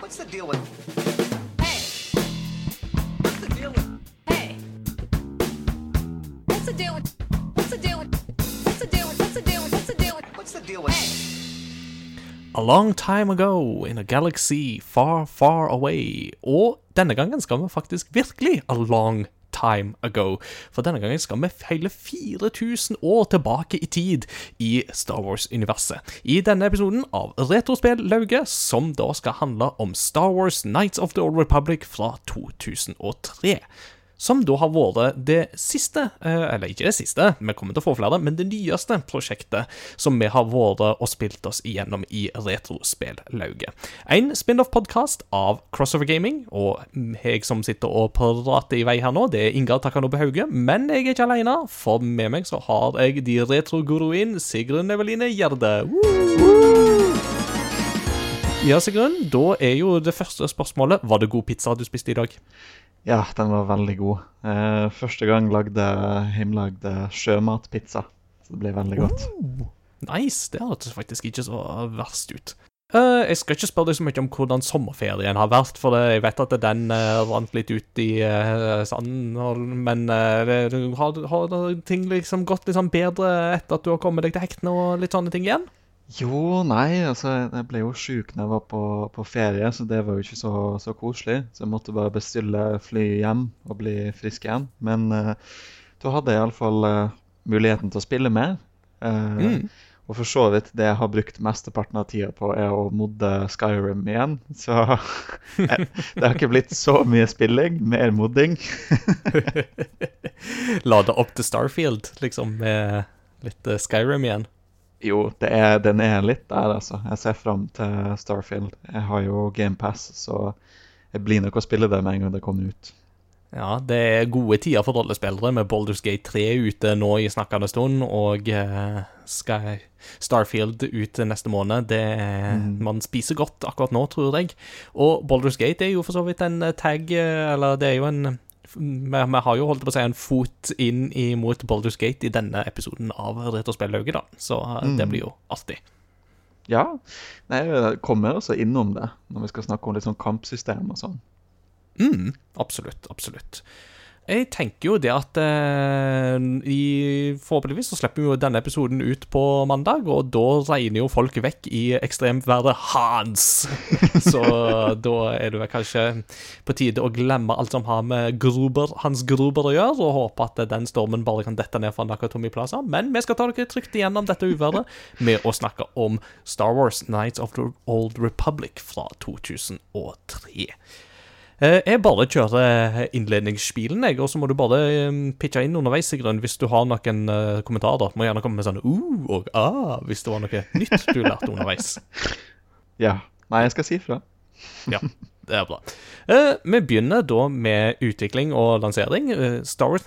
What's the deal with? Hey! What's the deal with? Hey. What's the deal with? What's the deal with? What's the deal with? What's the deal with? What's the deal with? What's the deal with? A long time ago in a galaxy far, far away. Og denne gangen skal vi faktisk virkelig a long time ago. For denne gangen skal vi hele 4000 år tilbake i tid i Star Wars-universet. I denne episoden av Retrospill-lauget, som da skal handle om Star Wars Nights of the Old Republic fra 2003 som da har vært det siste, eh, eller ikke det siste, vi kommer til å få flere, men det nyeste prosjektet som vi har vært og spilt oss igjennom i Retrospellauget. En spin-off-podkast av Crossover Gaming, og jeg som sitter og prater i vei her nå, det er Ingar Takanobu Hauge, men jeg er ikke alene, for med meg så har jeg de retroguruene Sigrun Eveline Gjerde. Ja, Sigrun, da er jo det første spørsmålet Var det god pizza du spiste i dag? Ja, den var veldig god. Eh, første gang lagde hjemmelagde sjømatpizza. Så det ble veldig godt. Oh, nice. Det hørtes faktisk ikke så verst ut. Eh, jeg skal ikke spørre deg så mye om hvordan sommerferien har vært, for jeg vet at den uh, rant litt ut i uh, sanden, men eh, har, har ting liksom gått sånn bedre etter at du har kommet deg til hektene og litt sånne ting igjen? Jo, nei, altså jeg ble jo sjuk når jeg var på, på ferie, så det var jo ikke så, så koselig. Så jeg måtte bare bestille fly hjem og bli frisk igjen. Men uh, da hadde jeg iallfall uh, muligheten til å spille mer. Uh, Mm. Og for så vidt det jeg har brukt mesteparten av tida på, er å modde Skyrim igjen. Så eh, det har ikke blitt så mye spilling, mer modding. Lade opp til Starfield, liksom, med litt eh, Skyrim igjen. Jo, det er, den er litt der, altså. Jeg ser fram til Starfield. Jeg har jo GamePass, så jeg blir nok å spille det med en gang det kommer ut. Ja, det er gode tider for rollespillere med Baldur's Gate 3 ute nå i snakkende stund, og eh, Sky Starfield ut neste måned. Det, Man spiser godt akkurat nå, tror jeg. Og Baldur's Gate er jo for så vidt en tag, eh, eller det er jo en vi, vi har jo holdt på å si en fot inn imot Baldur's Gate i denne episoden av Retrospellauget, da. Så eh, det blir jo artig. Ja, nei, jeg kommer også innom det når vi skal snakke om litt sånn kampsystem og sånn. Mm, absolutt, absolutt. Jeg tenker jo det at eh, i, Forhåpentligvis så slipper vi jo denne episoden ut på mandag, og da regner jo folk vekk i ekstremværet Hans. så da er det vel kanskje på tide å glemme alt som har med Gruber, Hans Gruber å gjøre, og håpe at den stormen bare kan dette ned fra Nakatomi Plaza. Men vi skal ta dere trygt igjennom dette uværet med å snakke om Star Wars Nights of the Old Republic fra 2003. Eh, Jeg bare kjører innledningsspilen, jeg, og så må du bare eh, pitche inn underveis, Sigrun, hvis du har noen eh, kommentarer. Må gjerne komme med sånn uh og ah, hvis det var noe nytt du lærte underveis. Ja. Nei, jeg skal si fra. Ja, det er bra. Eh, vi begynner da med utvikling og lansering. Eh, Star Wars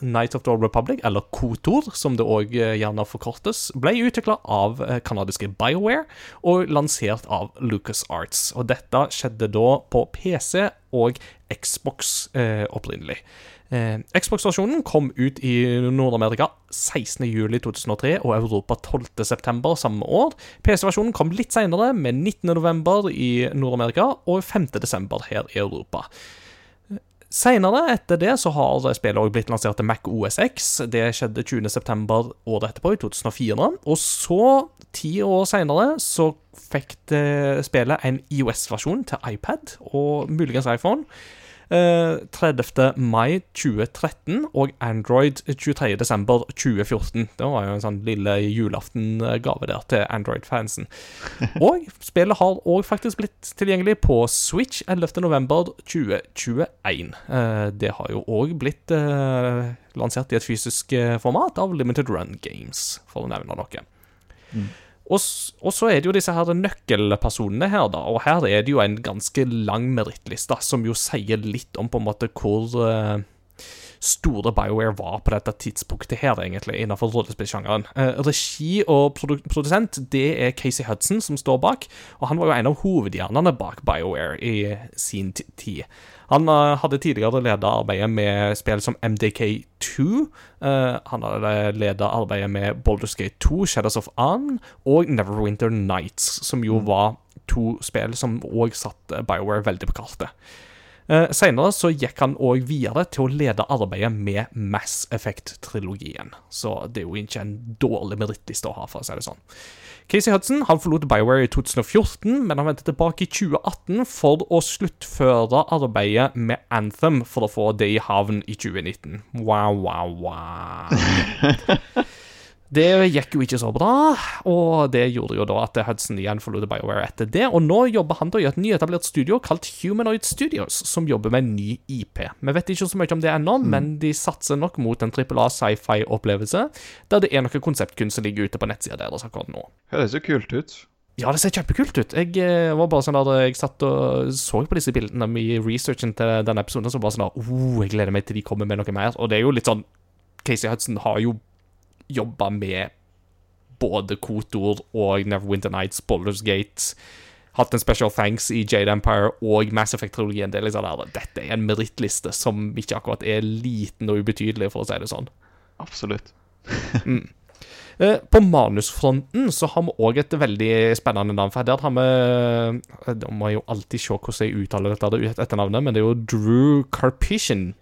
Night of the Old Republic, eller KOTOR, som det òg gjerne forkortes, ble utvikla av eh, kanadiske BioWare og lansert av LucasArts. Og dette skjedde da på PC og Xbox eh, opprinnelig. Eh, Xbox-versjonen kom ut i Nord-Amerika 16.07.2003 og Europa 12.9. samme år. PC-versjonen kom litt senere, med 19.11. i Nord-Amerika og 5.12. her i Europa. Senere etter det så har spillet også blitt lansert til Mac OS X. Det skjedde 20.9. året etterpå, i 2004. Og så, ti år senere, så fikk det spillet en IOS-versjon til iPad og muligens iPhone. Eh, 30. mai 2013 og Android 23. desember 2014. Det var jo en sånn lille julaftengave der til Android-fansen. Og spillet har òg faktisk blitt tilgjengelig på Switch 11. november 2021. Eh, det har jo òg blitt eh, lansert i et fysisk eh, format av Limited Run Games, for å nevne noe. Og, og så er det jo disse her nøkkelpersonene her, da. Og her er det jo en ganske lang merittliste, som jo sier litt om på en måte hvor eh, store BioWare var på dette tidspunktet her, egentlig, innenfor rollespillsjangeren. Eh, regi og produ produsent, det er Casey Hudson som står bak, og han var jo en av hovedhjernene bak BioWare i sin tid. Han eh, hadde tidligere ledet arbeidet med spill som MDK2. eh, han hadde ledet arbeidet med Baldur's Gate 2, Shadows of Ann og Neverwinter Nights, som jo var to spill som òg satte BioWare veldig på kartet. Uh, Senere så gikk han òg videre til å lede arbeidet med Mass Effect-trilogien. Så det er jo ikke en dårlig merittliste å ha, for å si det sånn. Casey Hudson han forlot BioWare i 2014, men han vendte tilbake i 2018 for å sluttføre arbeidet med Anthem for å få det i havn i 2019. Wow, wow, wow. Det gikk jo ikke så bra, og det gjorde jo da at Hudson igjen forlot BioWare etter det. Og nå jobber han da i et nyetablert studio kalt Humanoid Studios, som jobber med en ny IP. Vi vet ikke så mye om det ennå, men de satser nok mot en trippel A sci-fi-opplevelse, der det er noe konseptkunst som ligger ute på nettsida deres akkurat nå. Høres jo kult ut. Ja, det ser kjempekult ut. Jeg eh, var bare sånn der, jeg satt og så på disse bildene i researchen til denne episoden, så bare sånn der, oh, jeg gleder meg til de kommer med noe mer. Og det er jo litt sånn Casey Hudson har jo jobba med både Kotor og Neverwinter Nights, Boulders Gate. Hatt en special thanks i Jade Empire og Mass Effect-trilogien. Det liksom Dette er en merittliste som ikke akkurat er liten og ubetydelig, for å si det sånn. Absolutt. mm. På manusfronten så har vi òg et veldig spennende navn. For der har vi eh, Da må jeg jo alltid se hvordan jeg uttaler dette etternavnet, etter navnet, men det er jo Drew Carpishin.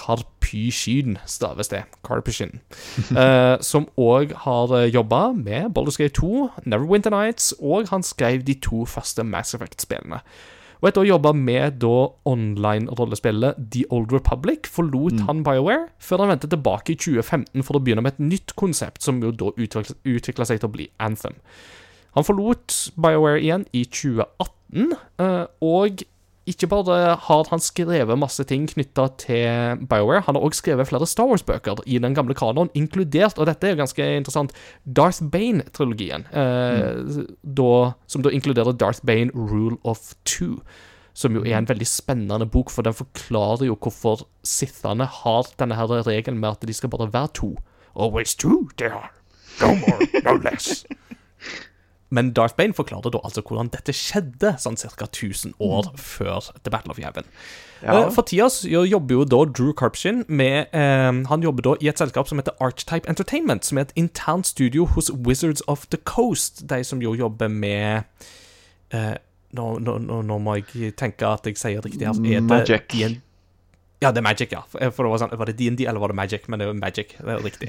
Carpyshin staves det. Karpyskyn. Eh, som òg har jobba med Baldur's Gate 2, Neverwinter Nights, og han skrev de to første Mass Effect-spillene. Og etter å jobbe med da online-rollespillet The Old Republic, forlot han BioWare før han vendte tilbake i 2015 for å begynne med et nytt konsept, som jo da utvikla seg til å bli Anthem. Han forlot BioWare igjen i 2018, eh, og ikke bare har han skrevet masse ting knytta til BioWare, han har også skrevet flere Star Wars-bøker i den gamle kanoen, inkludert, og dette er jo ganske interessant, Darth Bane-trilogien. Eh, mm. som da inkluderer Darth Bane Rule of Two. Som jo er en veldig spennende bok, for den forklarer jo hvorfor sithene har denne her regelen med at de skal bare være to. Always two they are. No more, no less. Men Darth Bane forklarer da altså hvordan dette skjedde sånn ca. 1000 år før The Battle of Yavin. Ja. For tida jobber jo da Drew Karpshin med eh, Han jobber da i et selskap som heter Archetype Entertainment, som er et internt studio hos Wizards of the Coast. De som jo jobber med eh, nå, nå, nå må jeg tenke at jeg sier riktig her. Er det Magic. Ja, det er Magic, ja. For det var, sånn, var det DND eller var det Magic? Men det er Magic. det er riktig.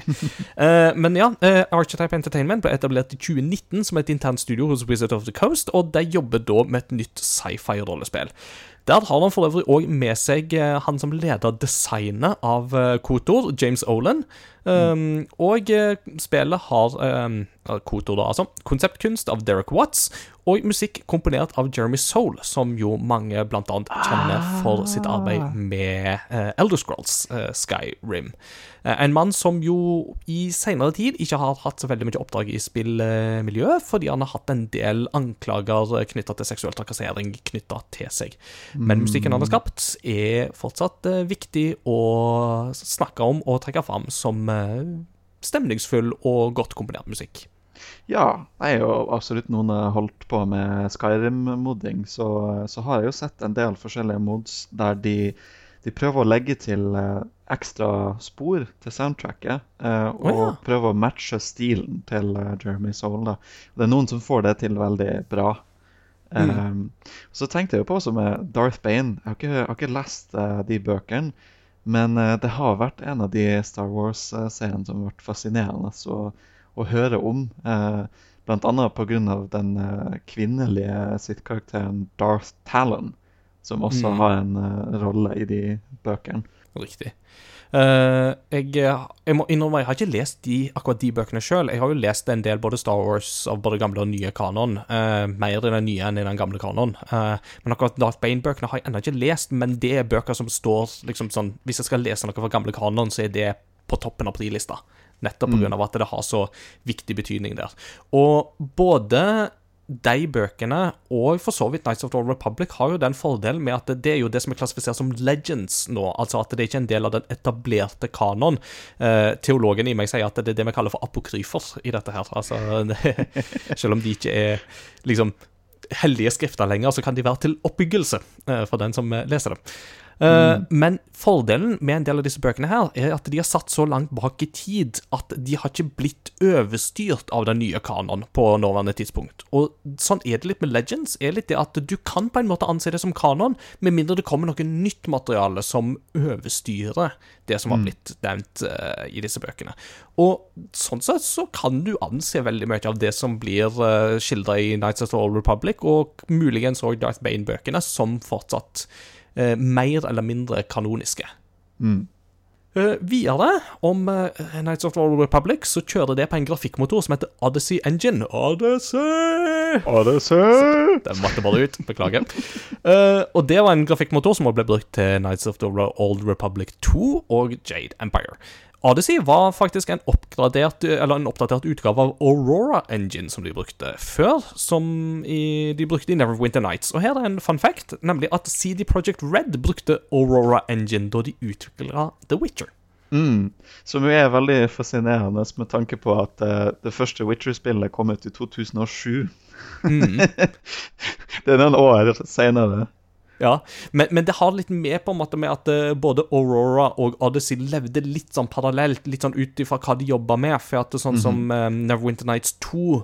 uh, men ja, uh, Archetype Entertainment ble etablert i 2019 som et internt studio hos Wizard of the Coast, og de jobber da med et nytt sci-fi-rollespill. Der har han for øvrig òg med seg eh, han som leder designet av uh, Kotor, James Olan. Um, Og eh, spillet har um, Kotor, da, altså. Konseptkunst av Derek Watts, og musikk komponert av Jeremy Soul, som jo mange blant annet kjenner for sitt arbeid med uh, Elder Scrolls uh, Skyrim. Eh, en mann som jo i senere tid ikke har hatt så veldig mye oppdrag i spillmiljøet, fordi han har hatt en del anklager knytta til seksuell trakassering knytta til seg. Men musikken han har skapt, er fortsatt eh, viktig å snakke om og trekke fram som eh, stemningsfull og godt komponert musikk. Ja, jeg er jo absolutt noen har holdt på med Skyrim-modding, så, så har jeg jo sett en del forskjellige mods der de, de prøver å legge til eh, ekstra spor til soundtracket, eh, og oh, ja. prøve å matche stilen til uh, Jeremy Soul. Da. Det er noen som får det til veldig bra. Um, så tenkte jeg jo på også med Darth Bane. Jeg har ikke, jeg har ikke lest uh, de bøkene, men uh, det har vært en av de Star Wars-seriene som har vært fascinerende å, å høre om. Uh, annet pga. den kvinnelige sitt karakteren Darth Talon, som også Mm. har en rolle i de bøkene. Riktig. Uh, jeg, jeg må innrømme, jeg har ikke lest de, akkurat de bøkene sjøl. Jeg har jo lest en del både Star Wars av både gamle og nye kanon. Uh, mer i den nye enn i den gamle kanon. Uh, men akkurat Darth Bane-bøkene har jeg ennå ikke lest, men det er bøker som står liksom sånn Hvis jeg skal lese noe fra gamle kanon, så er det på toppen av prilista. Nettopp pga. av at det har så viktig betydning der. Og både de bøkene, og for så vidt Nights of the Old Republic, har jo den fordelen med at det er jo det som er klassifisert som legends nå. Altså at det er ikke en del av den etablerte kanon. Eh, teologen i meg sier at det er det vi kaller for apokryfer i dette her. Altså, selv om de ikke er liksom hellige skrifter lenger, så kan de være til oppbyggelse eh, for den som eh, leser dem. Eh, Men fordelen med en del av disse bøkene her, er at de har satt så langt bak i tid at de har ikke blitt overstyrt av den nye kanon på nåværende tidspunkt. Og sånn er det litt med Legends. er litt det at Du kan på en måte anse det som kanon, med mindre det kommer noe nytt materiale som overstyrer det som har blitt nevnt uh, i disse bøkene. Og sånn sett så kan du anse veldig mye av det som blir uh, skildra i Nights of the Old Republic, og muligens òg Darth Bane-bøkene, som fortsatt eh, mer eller mindre kanoniske. Eh, videre, om uh, Nights of the Old Republic, så kjører det på en grafikkmotor som heter Odyssey Engine. Odyssey! Odyssey! Den måtte bare ut. Beklager. uh, og det var en grafikkmotor som også ble brukt til Nights of the Old Republic 2 og Jade Empire. Odyssey var faktisk en, oppgradert, eller en oppdatert utgave av Aurora Engine som de brukte før, som i, de brukte i Neverwinter Nights. Og her er en fun fact, nemlig at CD Projekt Red brukte Aurora Engine da de utvikla The Witcher. Mm. Som jo er veldig fascinerende med tanke på at uh, det første Witcher-spillet kom ut i 2007. det er noen år senere. Ja, men, men det har litt med på en måte med at eh, både Aurora og Odyssey levde litt sånn parallelt, litt sånn ut ifra hva de jobba med. For at det er sånn som eh, Neverwinter Nights 2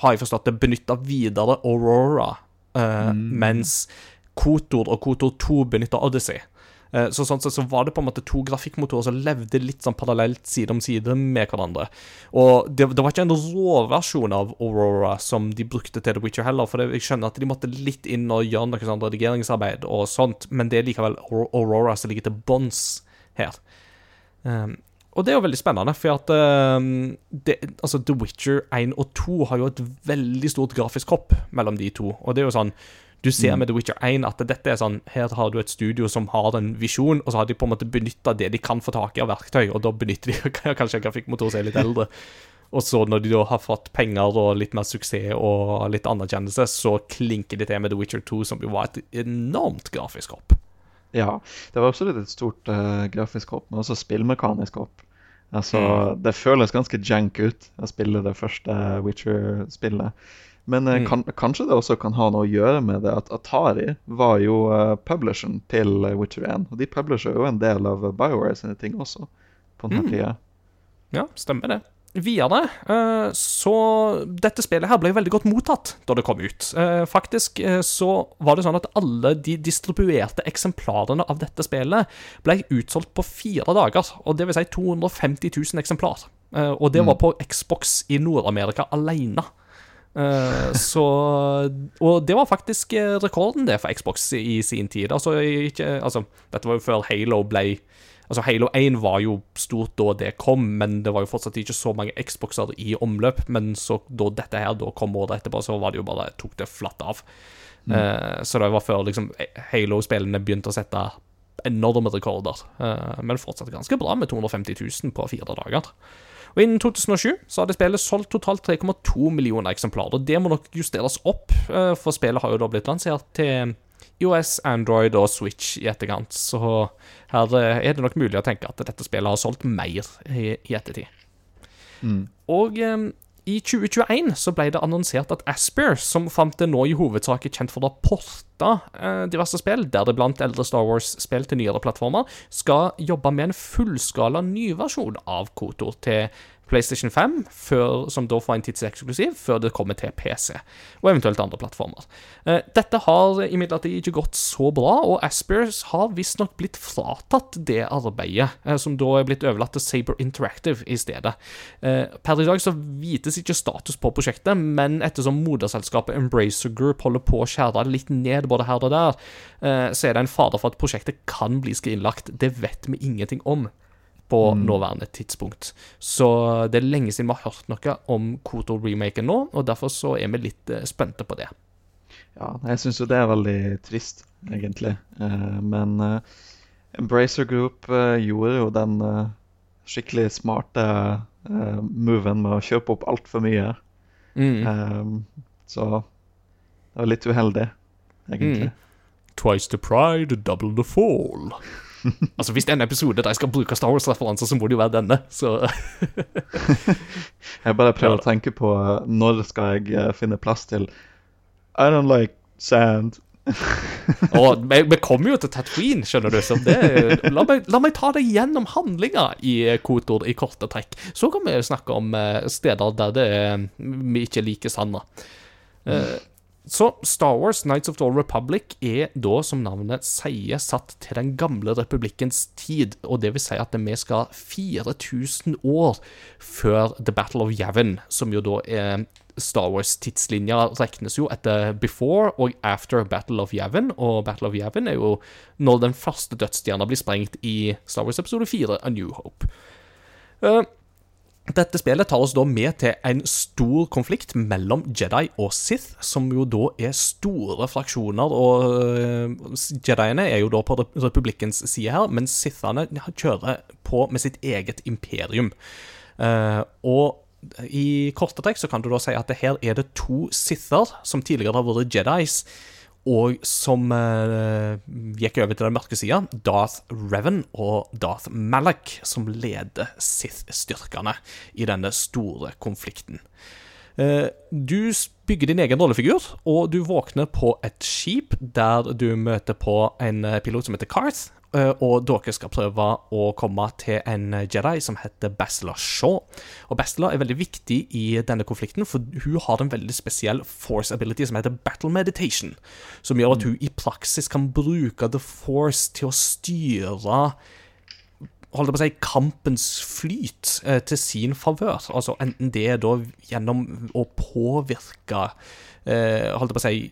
har jeg forstått det benytta videre Aurora, eh, mens Kotor og Kotor 2 benytta Odyssey. Eh, Så sånn sett så var det på en måte to grafikkmotorer som levde litt sånn parallelt side om side med hverandre. Og det, det var ikke en råversjon av Aurora som de brukte til The Witcher heller, for det, jeg skjønner at de måtte litt inn og gjøre noe sånn redigeringsarbeid og sånt, men det er likevel Aurora som ligger til bunns her. Um, og det er jo veldig spennende, for at um, det, altså The Witcher 1 og 2 har jo et veldig stort grafisk hopp mellom de to. Og det er jo sånn Du ser med The Witcher 1 at dette er sånn Her har du et studio som har en visjon, og så har de på en måte benytta det de kan få tak i av verktøy, og da benytter de kanskje en grafikkmotor som er litt eldre. Og så når de da har fått penger og litt mer suksess og litt anerkjennelse, så klinker de til med The Witcher 2, som jo var et enormt grafisk hopp. Ja, det var absolutt et stort uh, grafisk hopp, men også spillmekanisk hopp. Altså, Det føles ganske jank ut å spille det første Witcher-spillet. Men mm. kan, kanskje det også kan ha noe å gjøre med det at Atari var jo uh, publisheren til eh, Witcher 1. Og de publisher jo en del av BioWare sine ting også på denne tida. Ja, stemmer det. Videre, uh, så Dette spillet her ble veldig godt mottatt da det kom ut. Uh, faktisk eh, så var det sånn at alle de distribuerte eksemplarene av dette spillet ble utsolgt på fire dager. Og det vil si 250 000 eksemplar. Eh, og det var på Xbox i Nord-Amerika alene. Eh, så Og det var faktisk eh, rekorden, det, for Xbox i sin tid. Altså, ikke, altså Dette var jo før Halo ble Altså Halo 1 var jo stort da det kom, men det var jo fortsatt ikke så mange Xboxer i omløp. Men så da dette her da kom året etterpå, så var det jo bare tok det flatt av. Eh, så det var før liksom Halo-spillene begynte å sette enorme rekorder. Uh, men fortsatt ganske bra med 250 000 på fire dager. Og Innen 2007 så hadde spillet solgt totalt 3,2 millioner eksemplarer. og Det må nok justeres opp, eh, for spillet har jo da blitt lansert til IOS, Android og Switch i etterkant. Så her eh, er det nok mulig å tenke at dette spillet har solgt mer i, ettertid. ettertid. Og eh, i 2021 så ble det annonsert at Asper, som fram til nå i hovedsak er kjent for å ha porta eh, diverse spill, deriblant eldre Star Wars-spill til nyere plattformer, skal jobbe med en fullskala nyversjon av Kotor til PlayStation 5, før, som da får en tidseksklusiv, før det kommer til PC, og eventuelt andre plattformer. Eh, dette har imidlertid ikke gått så bra, og Aspers har visstnok blitt fratatt det arbeidet, eh, som da er blitt overlatt til Saber Interactive i stedet. Eh, per i dag så vites ikke status på prosjektet, men ettersom moderselskapet Embracer Group holder på å skjære litt ned både her og der, så er det en fader for at prosjektet kan bli skrinlagt. Det vet vi ingenting om på nåværende tidspunkt. Så det er lenge siden vi har hørt noe om Kotor-remaken nå, og derfor så er vi litt eh, spente på det. Ja, jeg syns jo det er veldig trist, egentlig. Eh, men eh, Embracer Group eh, gjorde jo den eh, skikkelig smarte eh, moven med å kjøpe opp altfor mye. Mm. Så det var litt uheldig, egentlig. Twice the pride, double the fall. altså Hvis det er en episode der jeg skal bruke Star Wars-referanser, så må det jo være denne. Så Jeg bare prøver Ja, å tenke på eh, når skal jeg eh, finne plass til I don't like sand. Og vi, vi kommer jo til Tatooine, skjønner du, så det, la, meg, la meg ta deg gjennom handlinga i Kotor i korte trekk. Så kan vi snakke om eh, steder der det vi ikke liker sanda. Eh, så Star Wars Nights of the Old Republic er da, som navnet sier, satt til den gamle republikkens tid. Og det vil si at vi skal 4000 år før The Battle of Yavin, som jo da er Star Wars-tidslinja regnes jo etter before og after Battle of Yavin, og Battle of Yavin er jo når den første dødsstjerna blir sprengt i Star Wars episode 4, A New Hope. Eh, dette spillet tar oss da med til en stor konflikt mellom Jedi og Sith, som jo da er store fraksjoner. og øh, Jediene er jo da på republikkens side her, men Sithene kjører på med sitt eget imperium. Eh, og i korte trekk så kan du da si at her er det to Sither som tidligere har vært Jedis, og som eh, gikk over til den mørke sida, Darth Revan og Darth Malak, som leder Sith-styrkene i denne store konflikten. Eh, Du bygger din egen rollefigur, og du våkner på et skip der du møter på en eh, pilot som heter Carth, eh, og dere skal prøve å komme til en eh, Jedi som heter Bastila Shaw. Og Bastila er veldig viktig i denne konflikten, for hun har en veldig spesiell force ability som heter Battle Meditation, som gjør at hun i praksis kan bruke The Force til å styre holdt jeg på å si, kampens flyt eh, til sin favør. Altså enten det er da gjennom å påvirke eh, holdt jeg på å si,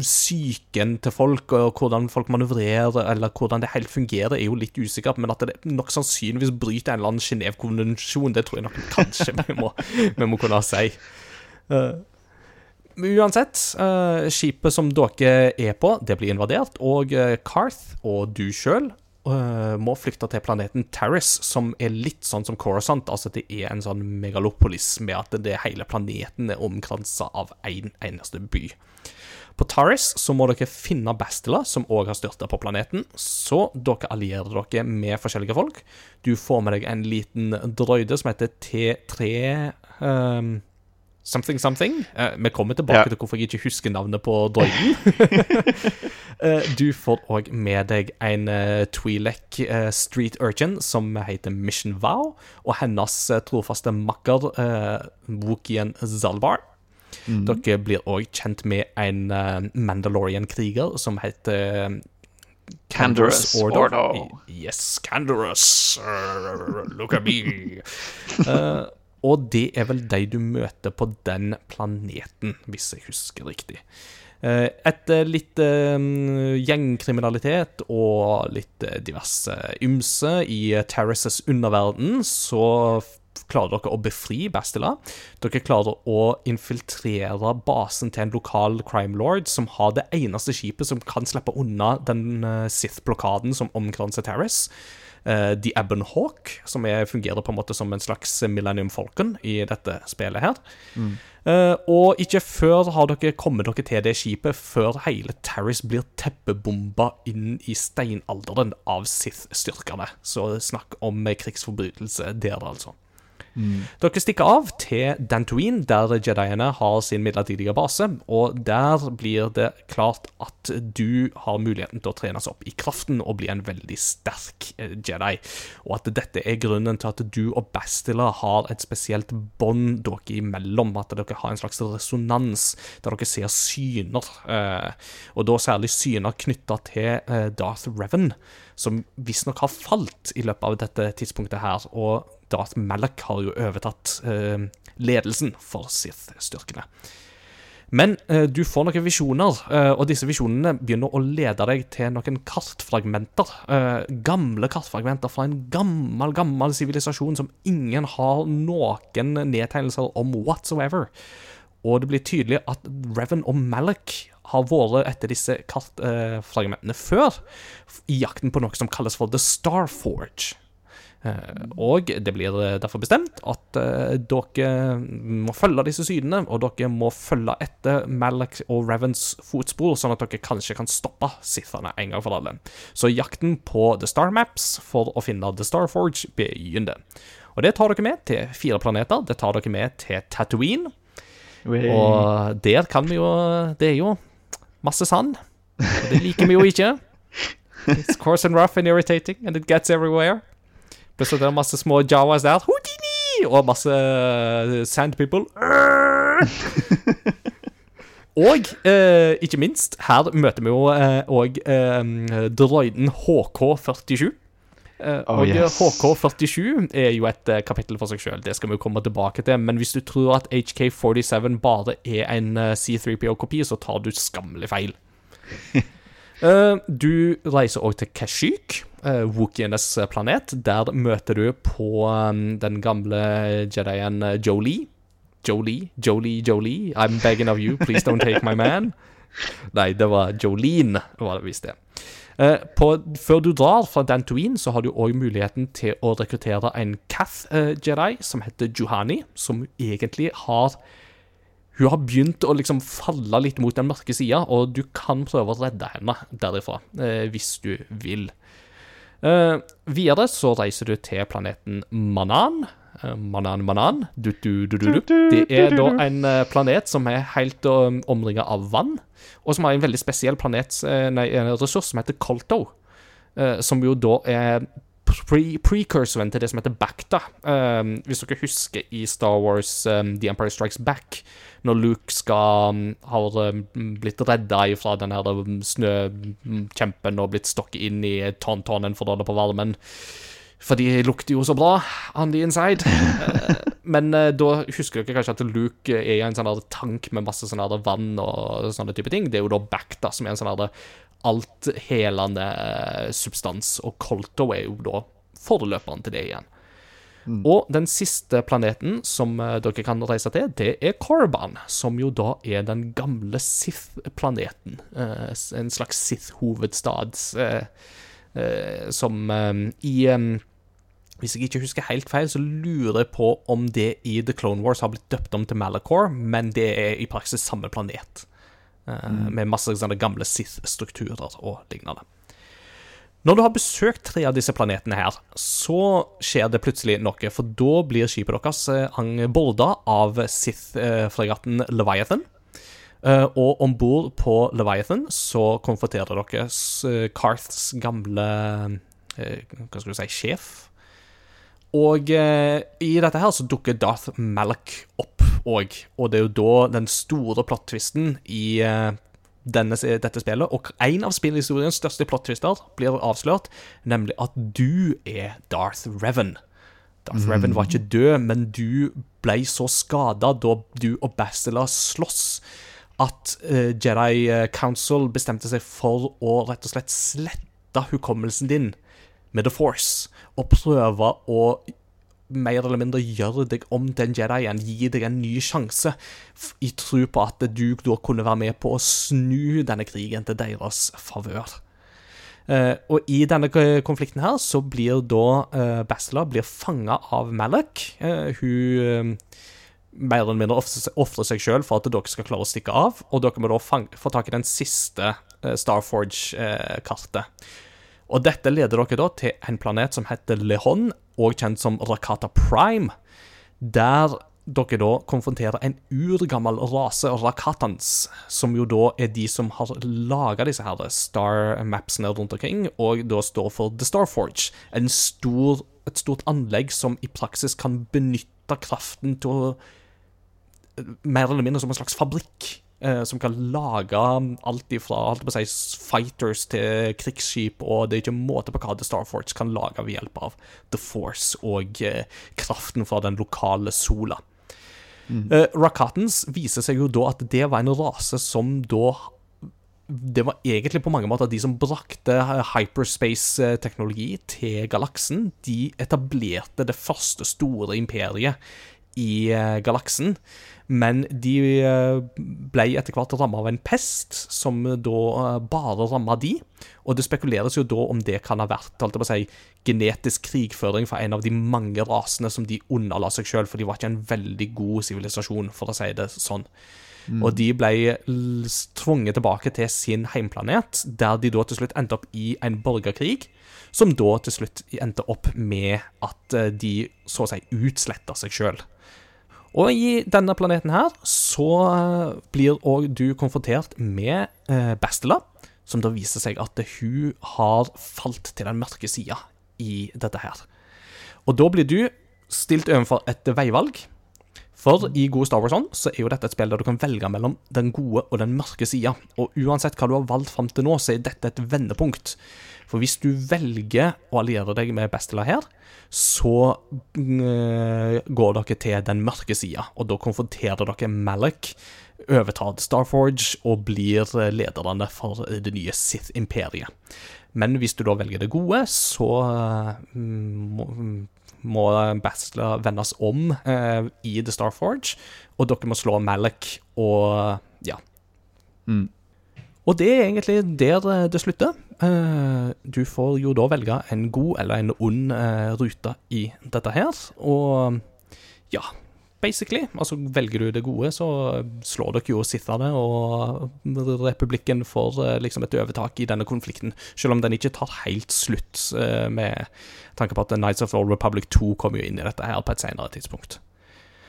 psyken til folk, og hvordan folk manøvrerer, eller hvordan det helt fungerer, er jo litt usikkert, men at det nok sannsynligvis bryter en eller annen Genévekonvensjon, det tror jeg nok kanskje vi må, vi må kunne si. Uh, Uansett, uh, skipet som dere er på, det blir invadert, og uh, Carth og du sjøl må flykte til planeten Terrace, som er litt sånn som Coruscant. Altså det er en sånn megalopolis med at det hele planeten er omkransa av én en eneste by. På Taris så må dere finne Bastila, som òg har styrta på planeten. Så dere allierer dere med forskjellige folk. Du får med deg en liten drøyde som heter T3 um, Something something. Uh, vi kommer tilbake Ja. til hvorfor jeg ikke husker navnet på drøyden. uh, du får òg med deg en uh, Twi'lek eh, street urchin som heter Mission Vow, og hennes eh, trofaste makker uh, Wookien Zalbar. Dere blir òg kjent med en eh, Mandalorian-kriger som heter Candorous Ordo. Ordo. Yes, Canderous. Uh, look at me. uh, og det er vel de du møter på den planeten, hvis jeg husker riktig. Eh, Etter litt uh, gjengkriminalitet og litt eh, diverse ymse i Terraces underverden, så klarer dere å befri Bastila. Dere klarer å infiltrere basen til en lokal crime lord som har det eneste skipet som kan slippe unna den eh, Sith-blokaden som omkranser Terrace. Uh, The Ebon Hawk, som er, fungerer på en måte som en slags Millennium Falcon i dette spillet her. Eh, og ikke før har dere kommet dere til det skipet, før hele Terrace blir teppebomba inn i steinalderen av Sith-styrkene. Så snakk om krigsforbrytelse der, altså. Dere stikker av til Dantooine, der Jediene har sin midlertidige base. Og der blir det klart at du har muligheten til å trenes opp i kraften og bli en veldig sterk eh, Jedi. Og at dette er grunnen til at du og Bastila har et spesielt bånd dere imellom. At dere har en slags resonans der dere ser syner. eh, Og da særlig syner knytta til eh, Darth Revan, som visstnok har falt i løpet av dette tidspunktet her. Og Darth Malak har jo overtatt eh, ledelsen for Sith-styrkene. Men eh, du får noen visjoner, eh, og disse visjonene begynner å lede deg til noen kartfragmenter. eh, gamle kartfragmenter fra en gammel, gammel sivilisasjon som ingen har noen nedtegnelser om whatsoever. Og det blir tydelig at Revan og Malak har vært etter disse kartfragmentene før, i jakten på noe som kalles for The Star Forge. Eh, Og det blir eh, derfor bestemt at eh, dere må følge disse sydene, og dere må følge etter Malak og Ravens fotspor, sånn at dere kanskje kan stoppe Sithene en gang for alle. Så jakten på The Star Maps for å finne The Star Forge begynner. Og det tar dere med til fire planeter. Det tar dere med til Tatooine. Oi. Og der kan vi jo Det er jo masse sand. Og det liker vi jo ikke. It's coarse and rough and irritating, and it gets everywhere. Plutselig er det masse små jawas der. Houdini! Og masse eh, sand people. Og eh, ikke minst, her møter vi jo òg eh, droiden HK47. Eh, Oh, og yes. HK47 er jo et eh, kapittel for seg sjøl, det skal vi jo komme tilbake til. Men hvis du tror at HK47 bare er en eh, C3PO-kopi, så tar du skammelig feil. Eh, du reiser òg til Kashyyyk, uh, Wookienes planet. Der møter du på um, den gamle jedien eh, Jolie. Jolie, Jolie, Jolie. I'm begging of you, please don't take my man. Nei, det var Jolene, var det visst det. Eh, på, før du drar fra Dantooine, så har du òg muligheten til å rekruttere en Cath-jedi som heter Juhani, som egentlig har Hun har begynt å liksom falle litt mot den mørke sida, og du kan prøve å redde henne derifra, eh, hvis du vil. Eh, videre så reiser du til planeten Manan. Eh, Manan Manan. Du, du, du. Det er da en eh, planet som er helt um, omringa av vann, og som har en veldig spesiell planet, nei, en ressurs som heter Kolto. eh, som jo da er pre precursoren til det som heter Bacta. Um, hvis dere husker i Star Wars um, The Empire Strikes Back, når Luke skal um, har um, blitt redda fra den her snøkjempen og blitt stokket inn i tauntanen for å holde på varmen. For de lukter jo så bra on the inside. Men uh, da husker dere kanskje at Luke er i en sånn tank med masse sånn vann og sånne type ting. Det er jo da Bacta, som er en sånn althelende eh, substans, og Colto er jo da forløperen til det igjen. Og den siste planeten som eh, dere kan reise til, det er Korban, som jo da er den gamle Sith-planeten. Eh, en slags Sith-hovedstad som i Hvis jeg ikke husker helt feil, så lurer jeg på om det i The Clone Wars har blitt døpt om til Malachor, men det er i praksis samme planet. Eh, Med masse sånne gamle Sith-strukturer og lignende. Når du har besøkt tre av disse planetene her, så skjer det plutselig noe, for da blir skipet deres eh, borda av Sith-fregatten Leviathan. Eh, og om bord på Leviathan så konfronterer dere s- Carths gamle Hva skal du si sjef. Og i dette her så dukker Darth Malik opp òg, og det er jo da den store plot-twisten i eh, denne, dette spillet, og en av spillhistoriens største plot-twister blir avslørt, nemlig at du er Darth Revan. Darth Revan var ikke død, men du ble så skada da du og Bastila sloss, at eh, Jedi eh, Council bestemte seg for å rett og slett slette hukommelsen din med The Force, og prøve å mer eller mindre gjøre deg om til en Jedien, gi deg en ny sjanse, i tro på at du da kunne være med på å snu denne krigen til deres favør. Uh, og i denne konflikten her så blir da uh, Bastila blir fanga av Malik. Uh, hun eh, mer eller mindre ofrer seg- sjøl for at dere skal klare å stikke av, og dere må da få tak i den siste Starforge-kartet. Og dette leder dere da til en planet som heter Lehon, og kjent som Rakata Prime, der dere da konfronterer en urgammel rase, Rakatans, som jo da er de som har laga disse her star-mapsene rundt omkring, og da står for The Starforge, en stor, et stort anlegg som i praksis kan benytte kraften til å mer eller mindre som en slags fabrikk. Eh, som kan lage alt ifra si, fighters til krigsskip, og det er ikke måte på hva The Starforge kan lage ved hjelp av The Force og eh, kraften fra den lokale sola. Eh, Rakatens viser seg jo da at det var en rase som da det var egentlig på mange måter de som brakte hyperspace-teknologi til galaksen. De etablerte det første store imperiet i eh, galaksen, men de eh, ble etter hvert ramma av en pest, som da eh, bare ramma de. Og det spekuleres jo da om det kan ha vært alt det på å si, genetisk krigføring fra en av de mange rasene som de underla seg sjøl, for de var ikke en veldig god sivilisasjon, for å si det sånn. Og de ble tvunget tilbake til sin heimplanet, der de da til slutt endte opp i en borgerkrig, som da til slutt endte opp med at eh, de så å si utsletta seg sjøl. Og i denne planeten her så eh, blir òg du konfrontert med eh, Bastila, som da viser seg at hun har falt til den mørke sida i dette her. Og da blir du stilt overfor et veivalg. For i gode Star Wars Ånd så er jo dette et spill der du kan velge mellom den gode og den mørke sida. Og uansett hva du har valgt fram til nå, så er dette et vendepunkt. For hvis du velger å alliere deg med Bastila her, så mm, går dere til den mørke sida, og da konfronterer dere Malek, overtar Starforge og blir lederne for det nye Sith-imperiet. Men hvis du da velger det gode, så mm, må, Bastler vendes om eh, i The Star Forge, og dere må slå Malek og ja. Mm. Og det er egentlig der det slutter. Eh, Du får jo da velge en god eller en ond eh, rute i dette her, og ja Basically. Altså, velger du det gode, så slår dere jo Sithane, og republikken får eh, liksom et overtak i denne konflikten. Selv om den ikke tar helt slutt, eh, med tanke på at Nights of the Old Republic 2 kommer jo inn i dette her på et senere tidspunkt.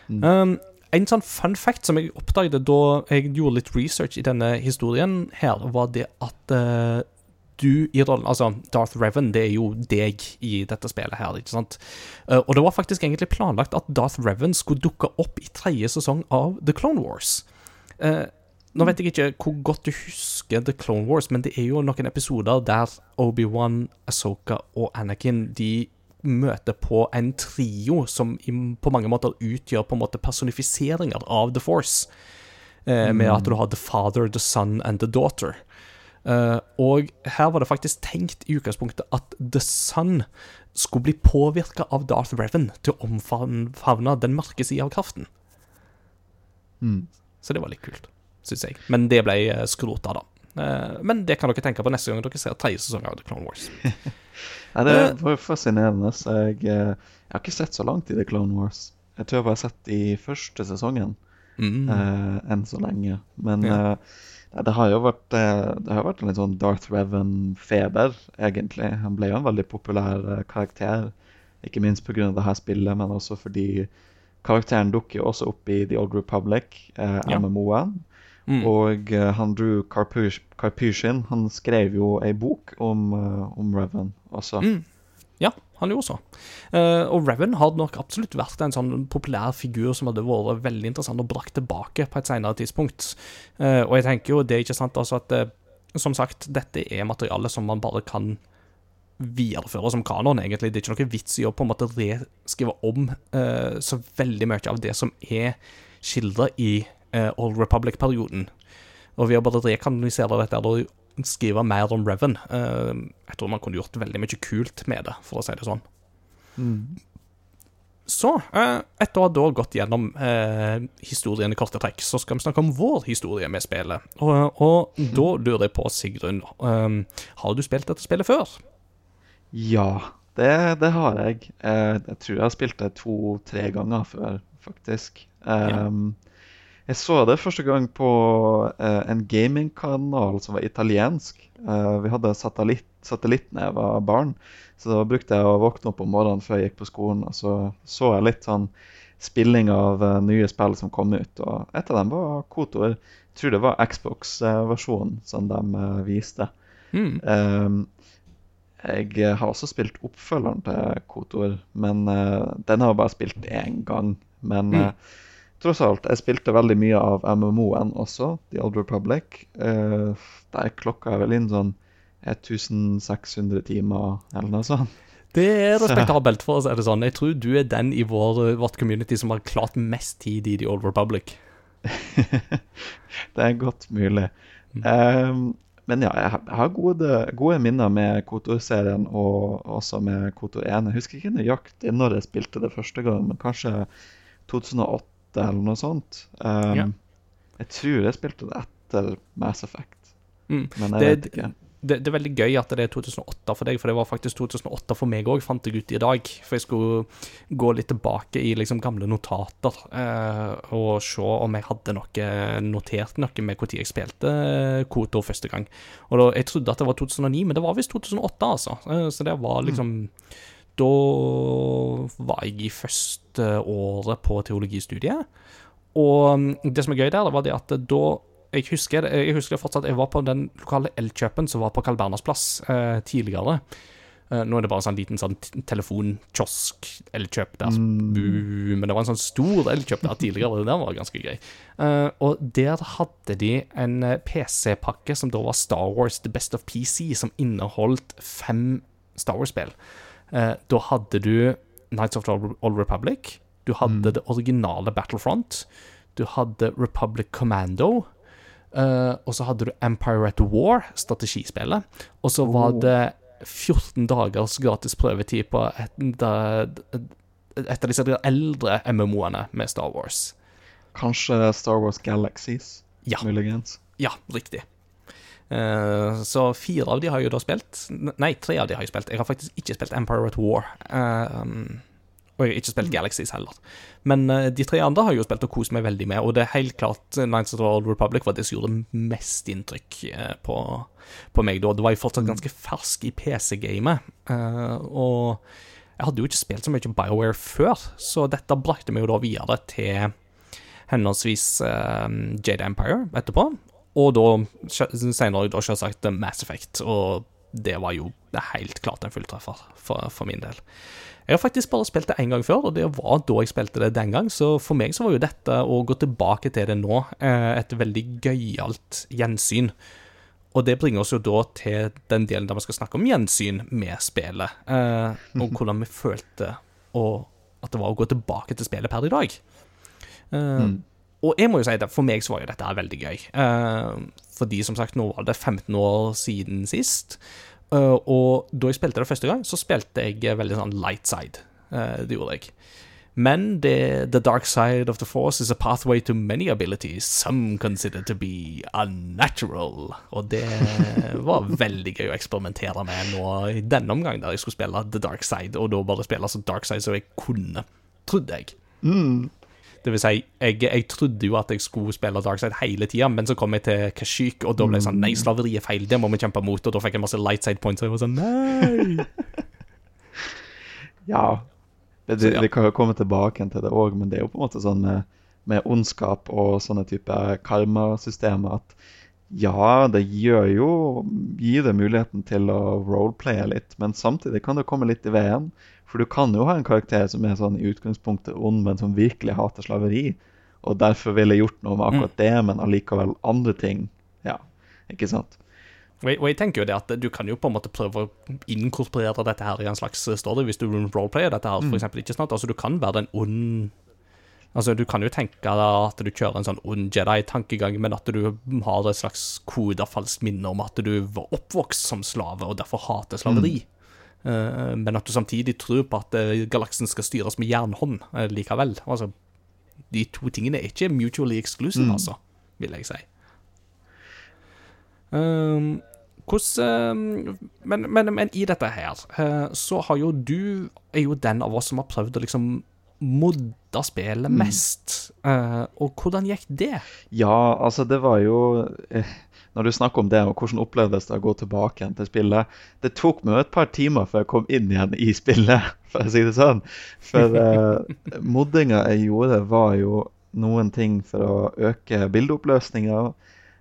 Um, en sånn fun fact som jeg oppdaget da jeg gjorde litt research i denne historien her, var det at eh, du i rollen Altså, Darth Revan, det er jo deg i dette spillet her, ikke sant? Eh, og det var faktisk egentlig planlagt at Darth Revan skulle dukke opp i tredje sesong av The Clone Wars. Eh, nå vet jeg ikke hvor godt du husker The Clone Wars, men det er jo noen episoder der Obi-Wan, Asoka og Anakin de møter på en trio som på mange måter utgjør på en måte personifiseringer av The Force. Eh, Med at du har The Father, The Son and The Daughter. Eh, og her var det faktisk tenkt i utgangspunktet at The Sun skulle bli påvirka av Darth Revan til å omfavne den mørke sida av kraften. Mm. Så det var litt kult, syns jeg. Men det ble uh, skrota, da. Eh, men det kan dere tenke på neste gang dere ser tredje sesong av The Clone Wars. Ja, det Eh. var fascinerende. Jeg, eh, jeg har ikke sett så langt i The Clone Wars. Jeg tror jeg bare har sett i første sesongen Mm. uh, enn så lenge. Men Ja. eh, nei, det har jo vært, eh, det har vært en litt sånn Darth Revan-feber, egentlig. Han ble jo en veldig populær eh, karakter. Ikke minst pga. her spillet, men også fordi karakteren dukker jo også opp i The Old Republic, eh, Ja. MMO-en. Mm. Og eh, han Drew Karpush, Carpushin han skrev jo ei bok om, om Revan også. Mm. Ja, han gjorde så. Eh, og Revan hadde nok absolutt vært en sånn populær figur som hadde vært veldig interessant og brakt tilbake på et senere tidspunkt. Eh, og jeg tenker jo det er ikke sant altså at eh, Som sagt, dette er materiale som man bare kan videreføre som kanon, egentlig. Det er ikke noe vits i å på en måte reskrive om uh, så veldig mye av det som er skildra i uh, Old Republic-perioden. Og ved å bare rekanonisere dette og skrive mer om Revan eh, Jeg tror man kunne gjort veldig mye kult med det, for å si det sånn. Mm. Så, eh, etter å ha da gått gjennom eh, historien i korte trekk, så skal vi snakke om vår historie med spillet. Og, og da lurer jeg på, Sigrun, eh, har du spilt dette spillet før? Ja, det, det har jeg. Eh, jeg tror jeg har spilt det to-tre ganger før, faktisk. Um, Jeg så det første gang på eh, en gamingkanal som var italiensk. Eh, vi hadde satellitt, satellitt da jeg var barn, så da brukte jeg å våkne opp om morgenen før jeg gikk på skolen, og så så jeg litt sånn spilling av eh, nye spill som kom ut, og et av dem var Kotor. Jeg tror det var Xbox-versjonen som de eh, viste. Mm. Jeg har også spilt oppfølgeren til Kotor, men eh, den har jeg bare spilt én gang. Men Mm. Tross alt, jeg spilte veldig mye av MMO-en også, The Old Republic. Uh, der klokka er vel inn sånn 1600 timer, eller noe sånt. Det er respektabelt, for å si det sånn. Jeg tror du er den i vår, vårt community som har klart mest tid i The Old Republic. det er godt mulig. Ehm, men ja, jeg har gode, gode minner med Kotor-serien og også med Kotor 1. Jeg husker ikke nøyaktig når jeg spilte det første gang, men kanskje 2008 eller noe sånt. Um, Ja. Jeg tror jeg spilte det etter Mass Effect, Mm. men jeg Det- vet ikke. Det, det er veldig gøy at det er 2008 for deg, for det var faktisk 2008 for meg òg, fant jeg ut i dag. For jeg skulle gå litt tilbake i liksom gamle notater eh, og se om jeg hadde noe notert noe med når jeg spilte Koto første gang. Og da, Jeg trodde at det var 2009, men det var visst 2008, altså. Eh, så det var liksom Da var jeg i første året på teologistudiet. Og mm, det som er gøy der, det var det at da jeg husker, jeg husker fortsatt Jeg var på den lokale Elkjøpen som var på Carl Berners plass eh, tidligere. Eh, nå er det bare en sånn liten sånn t- telefonkiosk Elkjøp der. Mm. men det var en sånn stor Elkjøp der tidligere. Det var ganske gøy. Eh, og der hadde de en eh, PC-pakke som da var Star Wars The Best of PC, som inneholdt fem Star Wars-spill. Eh, da hadde du Nights of the Old Republic. Du hadde det originale Battlefront. Du hadde Republic Commando. eh, og så hadde du Empire at War, strategispillet. Og så var Oh. det 14 dagers gratis prøvetid på et, et av disse eldre MMO-ene med Star Wars. Kanskje Star Wars Galaxies, Ja. muligens. Ja, riktig. Eh, så fire av de har jeg jo da spilt. Nei, tre av de har jeg spilt. Jeg har faktisk ikke spilt Empire at War. Eh, um, og jeg har ikke spilt Galaxies heller. Men eh, de tre andre har jeg jo spilt og kost meg veldig med, og det er helt klart Nights Knights of the Old Republic var det som gjorde mest inntrykk på, på meg da. Det var jo fortsatt ganske fersk i PC-gamet, og jeg hadde jo ikke spilt så mye BioWare før, så dette brakte meg jo da videre til henholdsvis uh, Jade Empire etterpå, og da senere da selvsagt Mass Effect, og det var jo helt klart en fulltreffer for, for min del. Jeg har faktisk bare spilt det én gang før, og det var da jeg spilte det den gang, så for meg så var jo dette å gå tilbake til det nå eh, et veldig gøyalt gjensyn. Og det bringer oss jo da til den delen der vi skal snakke om gjensyn med spillet, eh, og hvordan vi følte og at det var å gå tilbake til spillet per i dag. Eh, Og jeg må jo si at for meg så var jo dette veldig gøy. Eh, fordi som sagt, nå var det 15 år siden sist. Eh, og da jeg spilte det første gang, så spilte jeg veldig sånn light side. Eh, det gjorde jeg. Men det, the dark side of the force is a pathway to many abilities some consider to be unnatural. Og det var veldig gøy å eksperimentere med nå i denne omgang, der jeg skulle spille the dark side, og da bare spille så dark side som jeg kunne, trodde jeg. Det vil si, jeg, jeg trodde jo at jeg skulle spille Darkside hele tida, men så kom jeg til Kashyyyk, og da ble jeg sånn Nei, slaveri er feil, det må vi kjempe mot. Og da fikk jeg masse lightside points, og jeg var sånn Nei! Ja. Det, ja. Vi kan jo komme tilbake til det òg, men det er jo på en måte sånn med, med ondskap og sånne type karmasystemer at ja, det gjør jo Gir det muligheten til å roleplaye litt, men samtidig kan det komme litt i veien. For du kan jo ha en karakter som er sånn i utgangspunktet ond, men som virkelig hater slaveri. Og derfor ville gjort noe med akkurat det, men allikevel andre ting. Ja, ikke sant? Og jeg, og jeg tenker jo det at du kan jo på en måte prøve å inkorporere dette her i en slags story, hvis du roleplayer dette her, for eksempel, ikke sant? Altså, du kan være den ond Altså, Du kan jo tenke at du kjører en sånn ond Jedi-tankegang, men at du har et slags koda falskt minne om at du var oppvokst som slave og derfor hater slaveri. Eh, men at du samtidig tror på at eh, galaksen skal styres med jernhånd eh, likevel. Altså, De to tingene er ikke mutually exclusive, altså, vil jeg si. Um, hvordan um, men, men, men i dette her, så har jo du Er jo den av oss som har prøvd å liksom modde spillet mest. Eh, og hvordan gikk det? Ja, altså det var jo Når du snakker om det, og hvordan opplevdes det å gå tilbake igjen til spillet Det tok meg et par timer før jeg kom inn igjen i spillet, for å si det sånn. For eh, moddinga jeg gjorde, var jo noen ting for å øke bildeoppløsninga,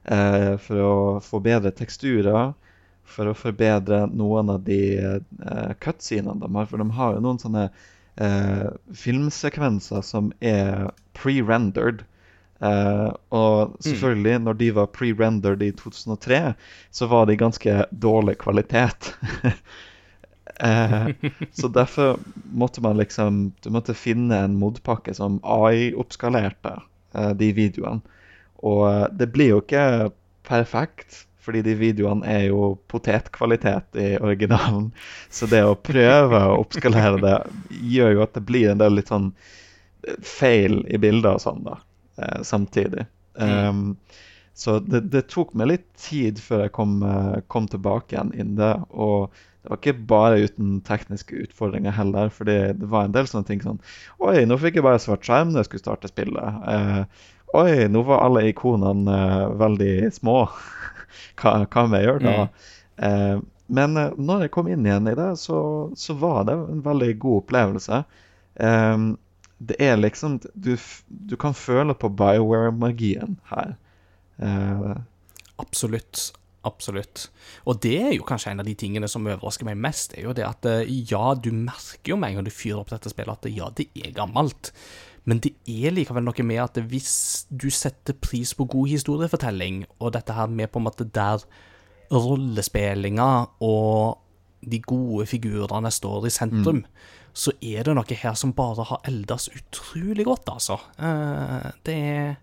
eh, for å få bedre teksturer, for å forbedre noen av de eh, cutscenene de har. For de har jo noen sånne eh, filmsekvenser som er pre-rendered. Eh, og selvfølgelig, når de var pre-rendered i 2003, så var de ganske dårlig kvalitet. uh, så derfor måtte man liksom Du måtte finne en modpakke som AI-oppskalerte uh, de videoene. Og eh, det blir jo ikke perfekt, fordi de videoene er jo potetkvalitet i originalen. Så det å prøve å oppskalere det gjør jo at det blir en del litt sånn eh, feil i bilder og sånn, da, eh, samtidig. Um, så det, det tok meg litt tid før jeg kom, eh, kom tilbake igjen inn det. Og det var ikke bare uten tekniske utfordringer heller, for det, var en del sånne ting sånn Oi, nå fikk jeg bare svart skjerm når jeg skulle starte spillet. Eh, oi, nå var alle ikonene eh, veldig små. hva, hva må jeg gjøre da? Eh, men eh, når jeg kom inn igjen i det, så, så var det en veldig god opplevelse. Eh, det er liksom du, du kan føle på Bioware-magien her. Eh, Absolutt. Absolutt. Og det er jo kanskje en av de tingene som overrasker meg mest, er jo det at eh, ja, du merker jo med en gang du fyrer opp dette spillet at ja, det er gammelt. Men det er likevel noe med at hvis du setter pris på god historiefortelling, og dette her med på en måte der rollespillinga og de gode figurene står i sentrum, så er det noe her som bare har eldes utrolig godt, altså. Eh, Det er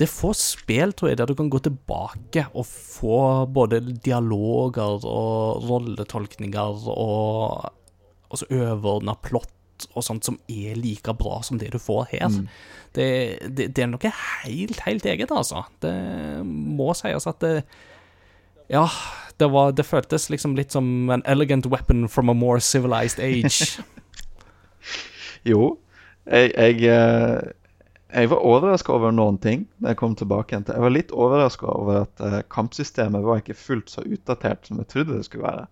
det er få spill, tror jeg, der du kan gå tilbake og få både dialoger og rolletolkninger og altså overordna plott og sånt som er like bra som det du får her. Det, det, det er noe helt, helt eget, altså. Det må sies at det Ja, det, var, det føltes liksom litt som an elegant weapon from a more civilized age. jo, jeg, jeg, eh, jeg var overraska over noen ting da jeg kom tilbake igjen til. Jeg var litt overraska over at eh, kampsystemet var ikke fullt så utdatert som jeg trodde det skulle være.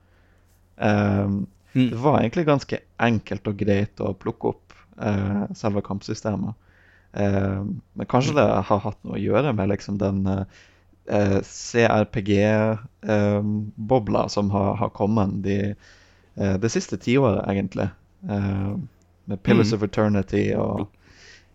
Ehm, Mm. Det var egentlig ganske enkelt og greit å plukke opp eh, selve kampsystemet. Ehm, men kanskje det har hatt noe å gjøre med liksom den CRPG-bobla som har, har kommet de, det siste tiåret, egentlig. Med Pillars Mm. of Eternity og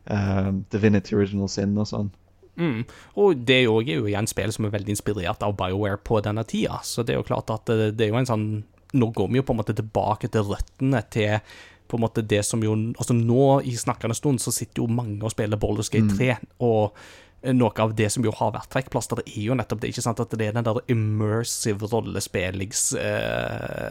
eh, Divinity Original Sin og sånn. Mm. Og det er jo, igjen spill som er veldig inspirert av BioWare på denne tida, så det er jo klart at det, det er jo en sånn Nå går vi jo på en måte tilbake til røttene til på en måte det som jo Altså nå, i snakkende stund, så sitter jo mange og spiller Baldur's Gate 3, og noe av det som jo har vært trekkplaster, det er jo nettopp det, ikke sant, at det er den der immersive rollespillings eh,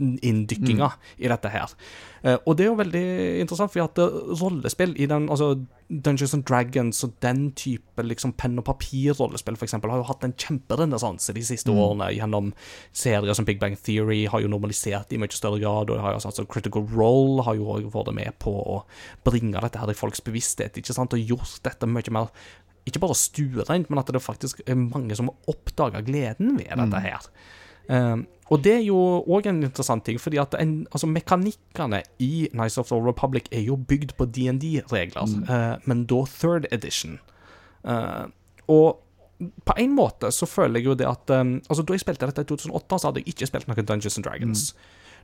inndykkinga i dette her. Eh, og det er jo veldig interessant, for at eh, rollespill i den altså Dungeons and Dragons og den type liksom penn og papir-rollespill for eksempel, har jo hatt en kjemperenessanse de siste årene gjennom serier som Big Bang Theory har jo normalisert i mye større grad, og har jo altså, Critical Role har jo også vært med på å bringe dette her i folks bevissthet, ikke sant, og gjort dette mye mer ikke bare stuereint, men at det faktisk er mange som har oppdaga gleden ved dette her. Um, og det er jo òg en interessant ting, fordi at en, altså mekanikkene i Nice of the Republic er jo bygd på DND-regler, eh, men da third edition. Eh, og på en måte så føler jeg jo det at um, Altså, da jeg spilte dette i 2008, så hadde jeg ikke spilt noen Dungeons and Dragons.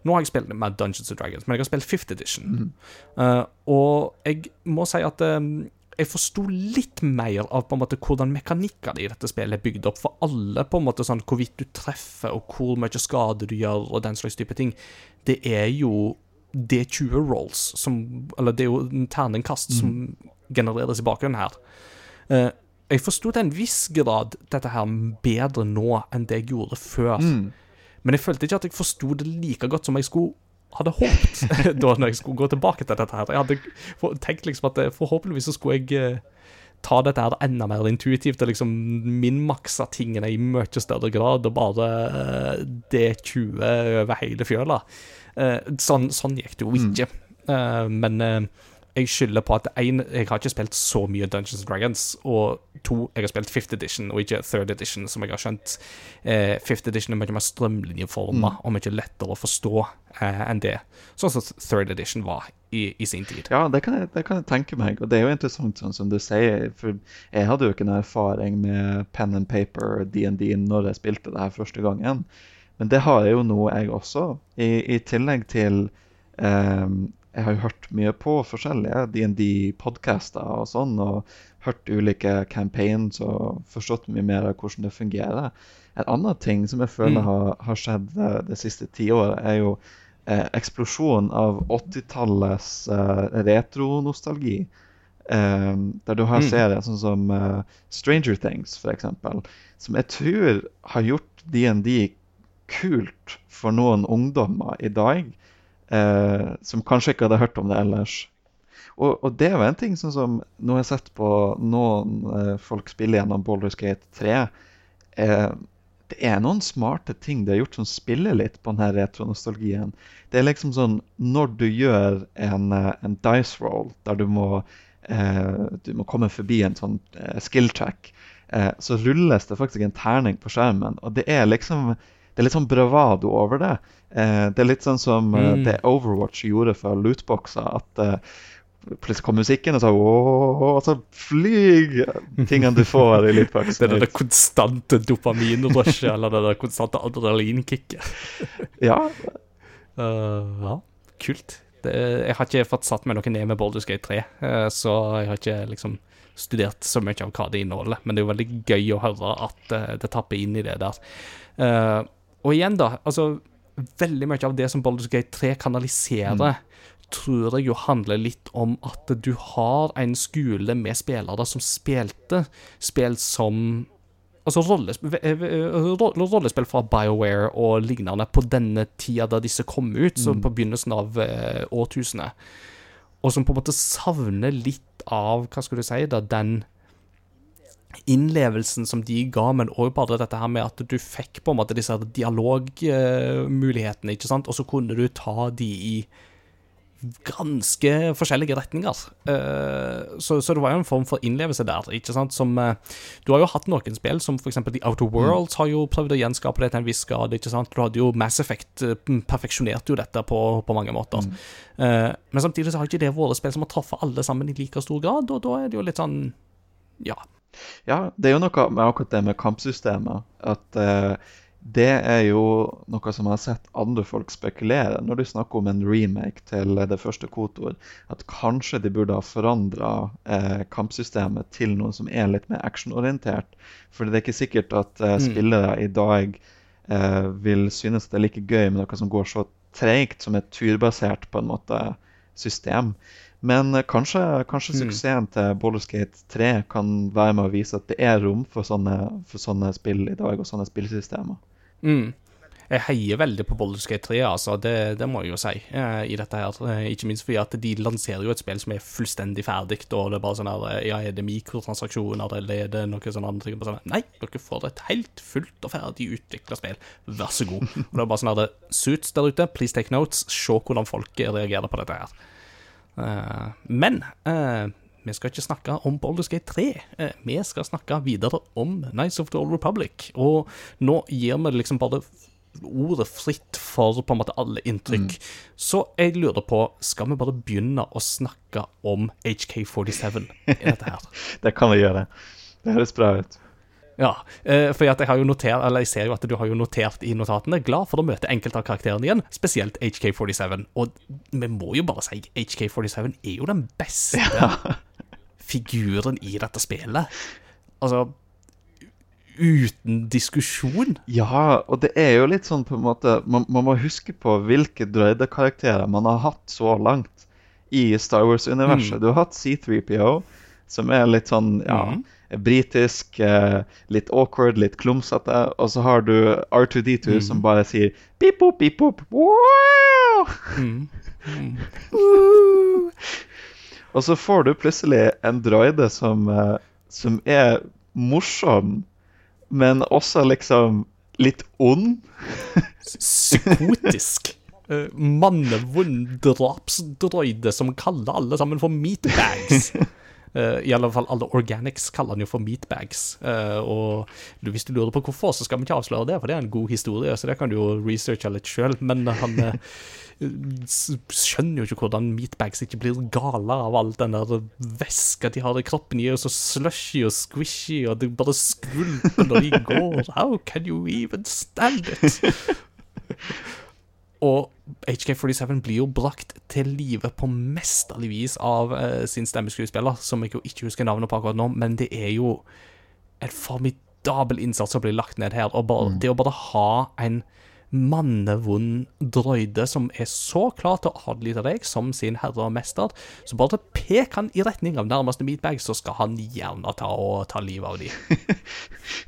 Nå har jeg spilt med Dungeons and Dragons, men jeg har spilt fifth edition. Eh, og jeg må si at um, jeg forsto litt mer av på en måte hvordan mekanikkene i dette spillet er bygd opp. For alle, på en måte sånn hvorvidt du treffer, og hvor mye skade du gjør, og den slags type ting, det er jo D20 rolls, som Eller det er jo en terningkast som genereres i bakgrunnen her. Uh, jeg forsto til en viss grad dette her bedre nå enn det jeg gjorde før. Men jeg følte ikke at jeg forsto det like godt som jeg skulle hadde håpet da når jeg skulle gå tilbake til dette her. Jeg hadde tenkt liksom at eh, forhåpentligvis så skulle jeg eh, ta dette her enda mer intuitivt og liksom minmakse tingene i mye større grad og bare eh, D20 over hele fjøla. Sånn, sånn gikk det jo ikke. Mm. men jeg skylder på at en, jeg har ikke spilt så mye Dungeons and Dragons, og to, jeg har spilt fifth edition og ikke third edition, som jeg har skjønt. Eh, fifth edition er mye mer strømlinjeforma og mye lettere å forstå eh, enn det, sånn som third edition var i, i sin tid. Ja, det kan, jeg, det kan jeg tenke meg. Og det er jo interessant, sånn som du sier. For jeg hadde jo ikke noen erfaring med pen and paper DND når jeg spilte det her første gangen. Men det har jeg jo nå, jeg også. I, i tillegg til ehm, Jeg har jo hørt mye på forskjellige DND-podcaster og sånn, og hørt ulike campaigns og forstått mye mer av hvordan det fungerer. En annen ting som jeg føler Mm. har, har skjedd det, det siste tiåret, er jo eh, eksplosjonen av 80-tallets eh, retronostalgi. Eh, der du har Mm. serier sånn som eh, Stranger Things, eksempel, som jeg tror har gjort DND kult for noen ungdommer i dag, eh, som kanskje ikke hadde hørt om det ellers. Og, og det var en ting sånn som Nå har jeg sett på noen eh, folk spille gjennom Baldur's Gate 3. Eh, det er noen smarte ting de har gjort som spiller litt på denne retronostalgien. Det er liksom sånn Når du gjør en, eh, en dice roll der du må, eh, du må komme forbi en sånn eh, skill eh, så rulles det faktisk en terning på skjermen. Og det er liksom det er litt sånn bravado over det. Eh, det er litt sånn som eh, Mm. det Overwatch gjorde for lootboxer. At eh, plutselig kom musikken, og så og så flyg tingene du får i Lootboxen. Det er det konstante dopaminrushet, eller det der konstante adrenalinkicket. Ja, Uh, ja, kult. Det, jeg har ikke fått satt meg noe ned med Baldur's Gate 3, uh, så jeg har ikke liksom studert så mye av hva det inneholder. Men det er jo veldig gøy å høre at uh, det tapper inn i det der. Eh, og igjen, da. altså Veldig mye av det som Baldur's Gate 3 kanaliserer, tror jeg jo handler litt om at du har en skole med spillere som spilte spill som Altså eh, eh, ro- rollespill fra BioWare og lignende på denne tida da disse kom ut, så på begynnelsen av eh, årtusenet. Og som på en måte savner litt av, hva skal du si, da, den innlevelsen som de ga, men òg bare dette her med at du fikk på en måte disse dialogmulighetene, ikke sant, og så kunne du ta de i ganske forskjellige retninger. Eh, så, så det var jo en form for innlevelse der, ikke sant, som eh, Du har jo hatt noen spill, som eksempel The Outer Worlds har jo prøvd å gjenskape det til en viss grad, ikke sant. Du hadde jo Mass Effect eh, perfeksjonerte jo dette på, på mange måter. Mm. men samtidig så har ikke det vært spill som har truffet alle sammen i like stor grad, og da er det jo litt sånn Ja. Ja, det er jo noe med akkurat det med kampsystemet. At eh, det er jo noe som jeg har sett andre folk spekulere når de snakker om en remake til det første Kotor. At kanskje de burde ha forandra eh, kampsystemet til noe som er litt mer actionorientert. For det er ikke sikkert at eh, spillere i dag eh, vil synes det er like gøy med noe som går så treigt som et turbasert på en måte system. Men eh, kanskje, kanskje suksessen til Bollerskate 3 kan være med å vise at det er rom for sånne, for sånne spill i dag, og sånne spillsystemer. Mm. Jeg heier veldig på Bollerskate 3, altså. Det, det må jeg jo si. eh, i dette her. Eh, Ikke minst fordi at de lanserer jo et spill som er fullstendig ferdig, og det er bare sånn her eh, Ja, er det mikrotransaksjoner, eller er det noe sånn andre ting? Sånn, Nei, dere får et helt fullt og ferdig utvikla spill. Vær så god. Og det er bare sånn her Suits der ute, please take notes. Se hvordan folk reagerer på dette her. Eh, men eh, vi skal ikke snakke om Baldur's Gate 3. Eh, vi skal snakke videre om Nights of the Old Republic. Og nå gir vi liksom bare ordet fritt for på en måte alle inntrykk. Så jeg lurer på, skal vi bare begynne å snakke om HK47 i dette her? Det kan vi gjøre. Det høres bra ut. Ja, eh, for jeg har jo notert, eller jeg ser jo at du har jo notert i notatene, glad for å møte enkelte av karakterene igjen, spesielt HK47. Og vi må jo bare si, HK47 er jo den beste figuren i dette spillet. Altså, uten diskusjon. Ja, og det er jo litt sånn på en måte Man, man må huske på hvilke drøyde karakterer man har hatt så langt i Star Wars-universet. Du har hatt C3PO, som er litt sånn ja, britisk, eh, litt awkward, litt klumsete. Og så har du R2D2 som bare sier pip pop pip pop wow! Woo! Og så får du plutselig en droide som, eh, som er morsom, men også liksom litt ond. Psykotisk. Uh, Mannevond drapsdroide som kaller alle sammen for meatbags. Uh, I alle fall alle organics kaller han jo for meatbags. Uh, og hvis du lurer på hvorfor, så skal vi ikke avsløre det, for det er en god historie, så det kan du jo researche litt sjøl. Men han uh, skjønner jo ikke hvordan meatbags ikke blir gale av all den der væska de har i kroppen. De er jo så slushy og squishy, og det bare skvulper når de går. How can you even stand it? Og HK47 blir jo brakt til live på mesterlig vis av eh, sin stemmeskuespiller, som jeg jo ikke husker navnet på akkurat nå, men det er jo en formidabel innsats som blir lagt ned her. Og bare, det å bare ha en mannevond drøyde som er så klar til å adlyde deg som sin herre og mester, så bare pek han i retning av nærmeste meatbag, så skal han gjerne ta og ta livet av dem.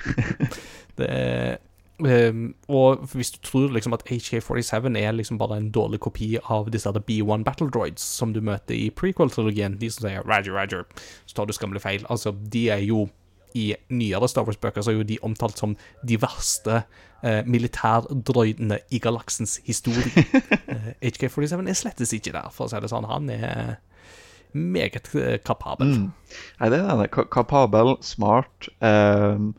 Det Ehm, og hvis du tror liksom at HK47 er liksom bare en dårlig kopi av disse her B1 Battle Droids som du møter i prequel-trilogien, de som sier Roger, Roger, så tar du skammelig feil. Altså, de er jo i nyere Star Wars-bøker så er jo de omtalt som de verste eh, militærdroidene i galaksens historie. Eh, HK47 er slettes ikke der, for å si det sånn. Han er meget kapabel. kapabel. Nei, det er det. Kapabel, smart ehm,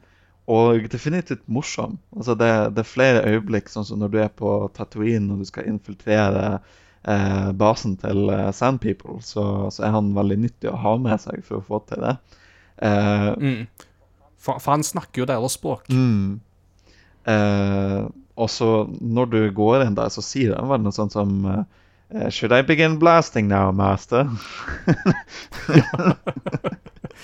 og definitivt morsom. Altså det, det er flere øyeblikk, sånn som når du er på Tatooine og du skal infiltrere eh, basen til eh, Sand People, så, så er han veldig nyttig å ha med seg for å få til det. Eh, Mm. For, for han snakker jo deres språk. Mm. Eh, og så når du går inn der, så sier han vel noe sånt som eh, Should I begin blasting now, master?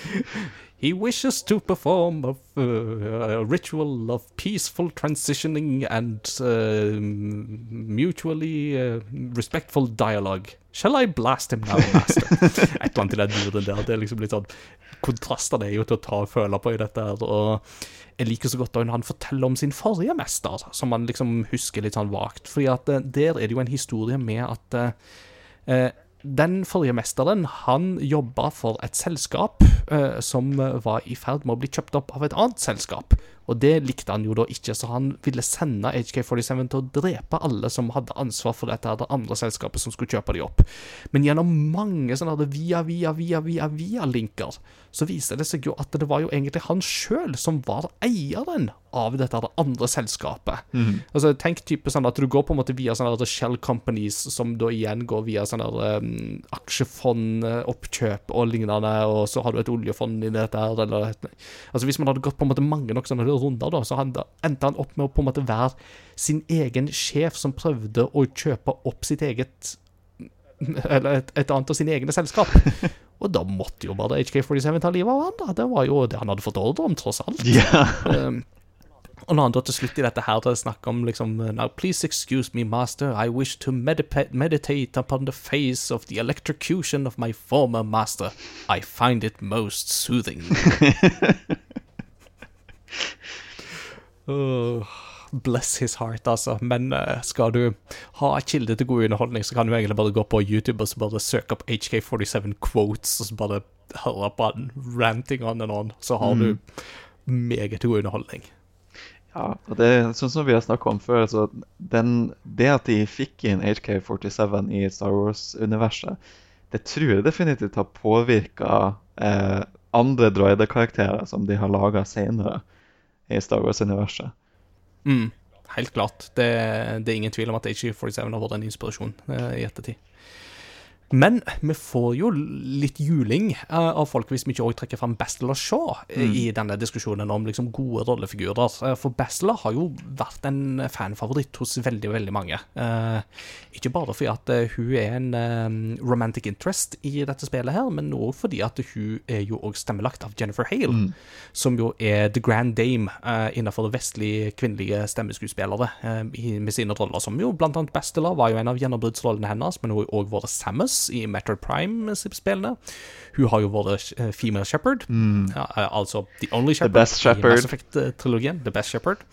He wishes to perform a, uh, a ritual of peaceful transitioning and uh, mutually uh, respectful dialogue. Shall I blast him now, master? Et eller annet i den duren der. Det er liksom litt sånn Kontrastene er jo til å ta og føle på i dette her. Og jeg liker så godt da han forteller om sin forrige mester, som man liksom husker litt sånn vagt. Fordi at eh, der er det jo en historie med at eh, eh, den forrige mesteren han jobba for et selskap eh, som var i ferd med å bli kjøpt opp av et annet selskap. Og det likte han jo da ikke, så han ville sende HK47 til å drepe alle som hadde ansvar for dette det andre selskapet som skulle kjøpe de opp. Men gjennom mange sånne via, via, via, via, via linker, så viste det seg jo at det var jo egentlig han sjøl som var eieren av dette her andre selskapet. Altså, tenk type sånn at du går på en måte via sånne shell companies, som da igjen går via sånne um, aksjefondoppkjøp og lignende, og så har du et oljefond i dette her, eller Altså, hvis man hadde gått på en måte mange nok sånne runder, da, så han, endte han opp med å på en måte være sin egen sjef som prøvde å kjøpe opp sitt eget Eller et, et annet av sine egne selskap. Og da måtte jo bare HK47 ta livet av han, da. Det var jo det han hadde fått ordre om, tross alt. Ja. Um, og når han da til slutt i dette her det snakker om liksom Now please excuse me, master, I wish to meditate upon the face of the electrocution of my former master. I find it most soothing. Åh, bless his heart, altså. Men uh, skal du ha kilde til god underholdning, så kan du egentlig bare gå på YouTube og så bare søke opp HK47 quotes, og så bare høre på han ranting on and on. Så har du meget god underholdning. Ja, og det er sånn som vi har snakka om før, så den, det at de fikk inn HK47 i Star Wars-universet, det tror jeg definitivt har påvirka eh, andre droidekarakterer som de har laga senere i Star Wars-universet. Mm, helt klart. Det, det er ingen tvil om at HG47 har vært en inspirasjon eh, i ettertid. Men vi får jo litt juling eh, av folk hvis vi ikke også trekker fram Bastila Shaw mm. i denne diskusjonen om liksom gode rollefigurer. Eh, For Bastila har jo vært en fanfavoritt hos veldig, veldig mange. Eh, ikke bare fordi at eh, hun er en eh, romantic interest i dette spillet her, men også fordi at hun er jo også stemmelagt av Jennifer Hale, som jo er the grand dame eh, innenfor vestlige kvinnelige stemmeskuespillere, eh, med sine roller, som jo blant annet Bastila var jo en av gjennombruddsrollene hennes, men hun har også vært Samus i Metroid Prime-spillene. Hun har jo vært eh, Female Shepherd, ja, eh, altså The Only Shepherd Best i Mass Effect-trilogien, The Best Shepherd.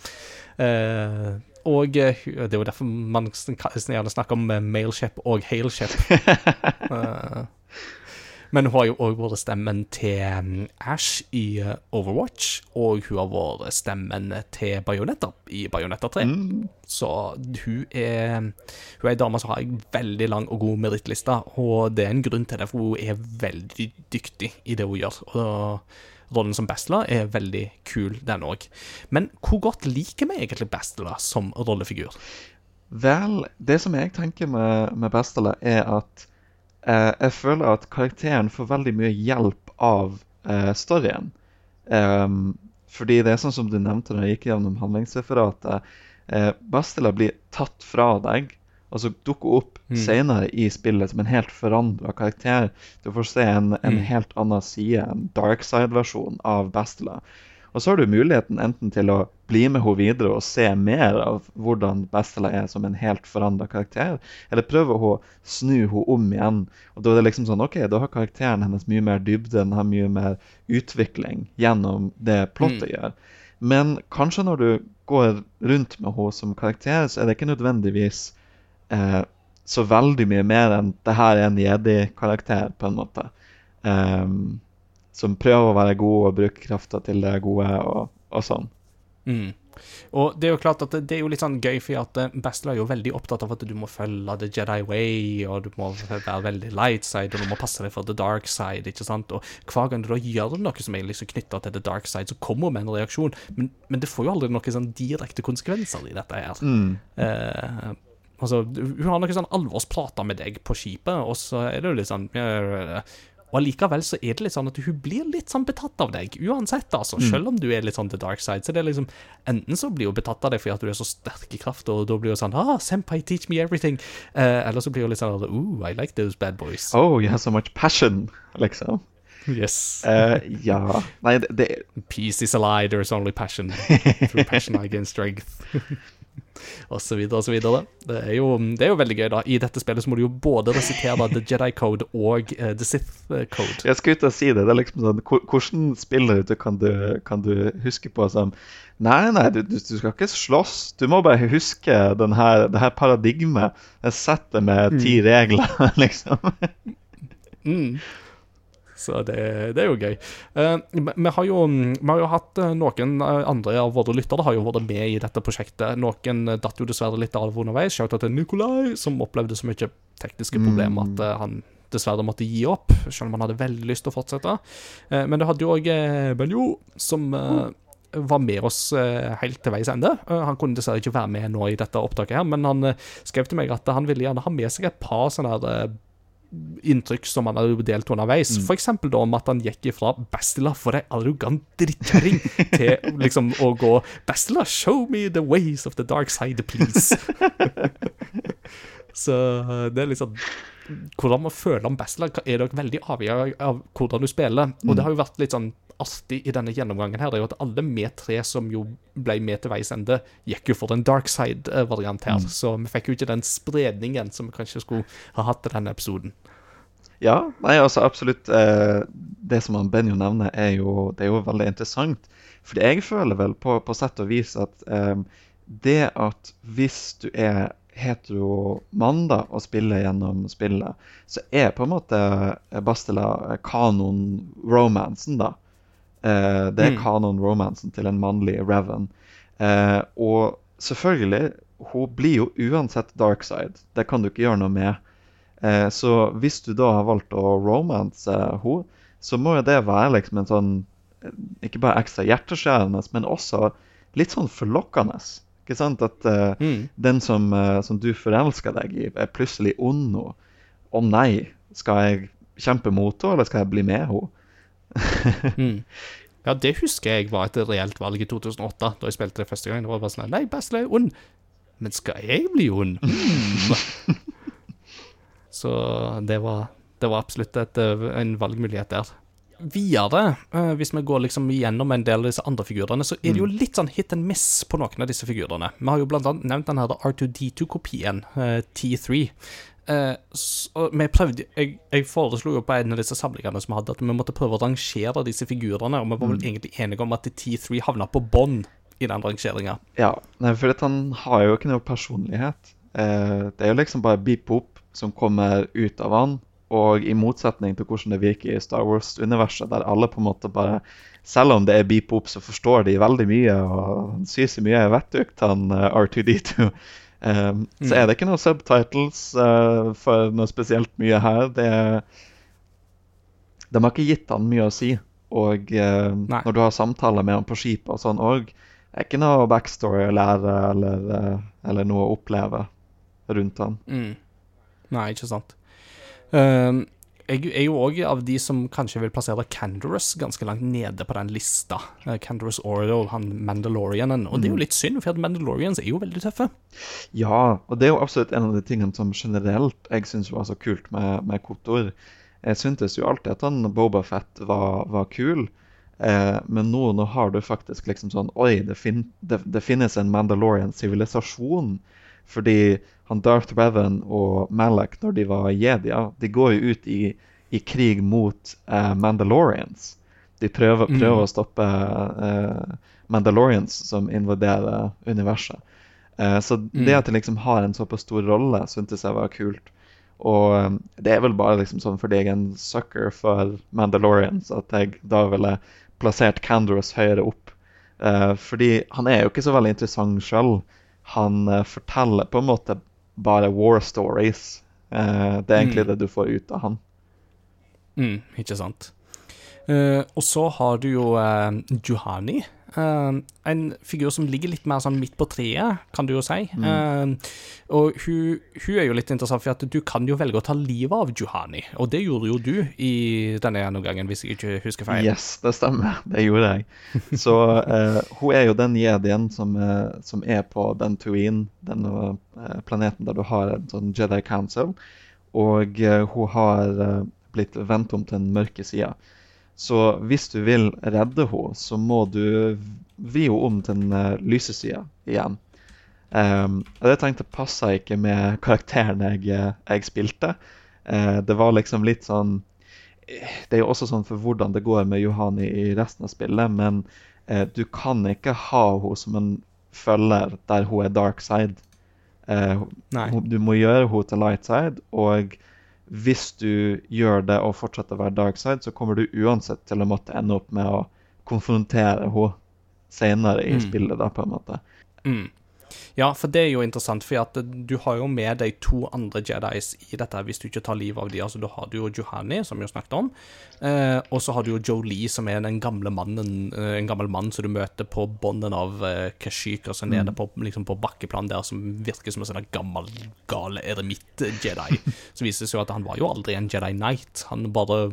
Uh, og det er jo derfor man gjerne snakker om male shep og hale shep. Eh, men hun har jo òg vært stemmen til um, Ash i uh, Overwatch, og hun har vært stemmen til Bajonetta i Bajonetta 3. Så hun er Hun er ei dame som har en veldig lang og god merittliste, og det er en grunn til det, for hun er veldig dyktig i det hun gjør. Og rollen som Bastila er veldig kul, den òg. Men hvor godt liker vi egentlig Bastila som rollefigur? Vel, det som jeg tenker med, med Bastila, er at eh, jeg føler at karakteren får veldig mye hjelp av eh, storyen. Ehm, fordi det er sånn som du nevnte når jeg gikk gjennom handlingsreferatet. Eh, Bastila blir tatt fra deg, og så dukker opp senere i spillet som en helt forandra karakter. Du får se en, en Mm. helt annen side, en dark side-versjon av Bastila. Og så har du muligheten enten til å bli med henne videre og se mer av hvordan Bestela er som en helt forandra karakter, eller prøve å snu henne om igjen. Og da er det liksom sånn, ok, da har karakteren hennes mye mer dybde, den har mye mer utvikling gjennom det plottet gjør. Men kanskje når du går rundt med henne som karakter, så er det ikke nødvendigvis eh, så veldig mye mer enn det her er en jedi-karakter, på en måte. Ehm, som prøver å være god og bruke krafta til det gode og, og sånn. Mm. Og det er jo klart at det, er jo litt sånn gøy, for at eh, er jo veldig opptatt av at du må følge the Jedi way, og du må være veldig light side, og du må passe deg for the dark side, ikke sant? Og hver gang du da gjør noe som er liksom knytta til the dark side, så kommer med en reaksjon, men, men det får jo aldri noen sånn direkte konsekvenser i dette her. Mm. Eh, Altså, hun har noen sånn alvorsprater med deg på skipet, og så er det jo litt sånn Og allikevel så er det litt sånn at hun blir litt sånn betatt av deg, uansett, altså. Selv om du er litt sånn the dark side. Så det er liksom Enten så blir hun betatt av deg fordi at du er så sterk i kraft, og da blir hun sånn Ah, senpai, teach me everything. Eh, eller så blir hun litt sånn Ooh, I like those bad boys. Oh, you have so much passion, liksom. Yes. Uh, ja Nei, det, det Peace is a lie, there is only passion. Through passion I gain strength. og så videre og så videre. Det er, jo, det er jo veldig gøy, da. I dette spillet så må du jo både resitere The Jedi Code og uh, The Sith eh, Code. Jeg skulle ut og si det. det er liksom sånn, Hvordan spiller du kan, du kan du huske på som Nei, nei, du, du, skal ikke slåss. Du må bare huske den her, det her paradigmet. Det settet med ti regler, liksom. Mm. Så det, det er jo gøy. Eh, vi- har jo, vi har jo hatt eh, noen eh, andre av våre lyttere har jo vært med i dette prosjektet. Noen datt jo dessverre litt av underveis. Shouta til Nikolai, som opplevde så mye tekniske problemer at eh, han dessverre måtte gi opp, selv om han hadde veldig lyst til å fortsette. Men du hadde jo òg Benjo, som eh, var med oss helt til veis ende. Han kunne dessverre ikke være med nå i dette opptaket, her, men han skrev til meg at han ville gjerne ha med seg et par sånne her inntrykk som han hadde delt underveis. Eksempel da om at han gikk ifra Bastila for ei arrogant drittkjerring til liksom å gå Bastila, show me the ways of the dark side, please. Så eh, det er liksom Hvordan man føler om Bastila, er nok veldig avhengig av hvordan du spiller. Og det har jo vært litt sånn artig i denne gjennomgangen her, det er jo at alle vi tre som jo ble med til veis ende, gikk jo for den dark side-variant her. Så vi fikk jo ikke den spredningen som vi kanskje skulle ha hatt i denne episoden. Ja, nei, altså absolutt. Eh, det som han Benjo nevner, er jo, det er jo veldig interessant. Fordi jeg føler vel på, på sett og vis at eh, det at hvis du er hetero-mann da, og spiller gjennom spillet, så er på en måte Bastila kanon-romansen, da. Eh, det er Mm. kanon-romansen til en mannlig Revan. Eh, og selvfølgelig, hun blir jo uansett dark side. Det kan du ikke gjøre noe med. Eh, så hvis du da har valgt å romance henne, så må jo det være liksom en sånn Ikke bare ekstra hjerteskjærende, men også litt sånn forlokkende. Ikke sant? At uh, Mm. den som, uh, som du forelsker deg i, er plutselig ond nå. Å nei, skal jeg kjempe mot henne, eller skal jeg bli med henne? Mm. Ja, det husker jeg var et reelt valg i 2008, da jeg spilte det første gang. Det var bare sånn Nei, Basle er ond. Men skal jeg bli ond? Mm. Så det var, det var absolutt et, en valgmulighet der. Videre, eh, hvis vi går liksom gjennom en del av disse andre figurene, så er det jo litt sånn hit and miss på noen av disse figurene. Vi har jo blant annet nevnt den her R2D2-kopien, eh, T3. Eh, så vi prøvde, jeg, jeg foreslo jo på en av disse samlingene som vi hadde, at vi måtte prøve å rangere disse figurene, og vi var vel egentlig enige om at T3 havna på bånn i den rangeringa. Ja, nei, for han har jo ikke noe personlighet. Uh, det er jo liksom bare beep boop som kommer ut av han. Og i motsetning til hvordan det virker i Star Wars-universet, der alle på en måte bare Selv om det er beep boop, så forstår de veldig mye, og han syr seg mye vettugt, han eh, R2D2. Um, Så er det ikke noen subtitles uh, for noe spesielt mye her. Det De har ikke gitt han mye å si. Og uh, når du har samtaler med han på skipet og sånn òg, det er ikke noe backstory å lære eller, eh, eller noe å oppleve rundt han. Mm. Nei, ikke sant. Ehm, jeg er jo òg av de som kanskje vil plassere Canderous ganske langt nede på den lista. Uh, Canderous Ordo, han Mandalorianen. Og det er jo litt synd, for Mandalorians er jo veldig tøffe. Ja, og det er jo absolutt en av de tingene som generelt jeg syns var så kult med, med Kotor. Jeg syntes jo alltid at han Bobafett var, var kul. Eh, men nå, nå har du faktisk liksom sånn Oi, det, fin det, det finnes en Mandalorian-sivilisasjon. Fordi han Darth Revan og Malak, når de var jedier, de går jo ut i, i krig mot uh, Mandalorians. De prøver, Mm. å stoppe uh, Mandalorians som invaderer universet. Uh, så det Mm. at de liksom har en såpass stor rolle, syntes jeg var kult. Og um, det er vel bare liksom sånn fordi jeg er en sucker for Mandalorians at jeg da ville plassert Candorous høyere opp. Fordi han er jo ikke så veldig interessant sjøl. Han forteller på en måte bare war stories. Uh, det er egentlig Mm. det du får ut av han. Mm, ikke sant. Uh, og så har du jo uh, Juhani, Eh, en figur som ligger litt mer sånn midt på treet, kan du jo si. Eh, og hun, hun er jo litt interessant, for at du kan jo velge å ta livet av Juhani. Og det gjorde jo du i denne gjennomgangen, hvis jeg ikke husker feil. Yes, det stemmer. Det gjorde jeg. Så uh, hun er jo den jedien som, eh, som er på Dantooine, den eh, planeten der du har en sånn Jedi Council. Og hun har blitt vendt om til den mørke sida. Så hvis du vil redde henne, så må du vri henne om til den eh, lyse sida igjen. Um, og det tenkte passa ikke med karakteren jeg, eh, jeg spilte. Uh, det var liksom litt sånn Det er jo også sånn for hvordan det går med Johanni i resten av spillet, men uh, du kan ikke ha henne som en følger der hun er dark side. Uh, du må gjøre henne til light side, og hvis du gjør det og fortsetter å være darkside, så kommer du uansett til å måtte ende opp med å konfrontere henne senere i Mm. spillet, da, på en måte. Mm. Ja, for det er jo interessant, for at du har jo med deg to andre Jedis i dette hvis du ikke tar livet av de. Altså, Da har du jo Johani, som vi har snakket om, eh, og så har du jo Joe Lee, som er den gamle mannen, eh, en gammel mann som du møter på bånden av eh, Kashyyyk, altså nede på, liksom på bakkeplan der, som virker som en sånn gammel, gal eremitt-Jedi. Så viser det seg jo at han var jo aldri en Jedi Knight. Han bare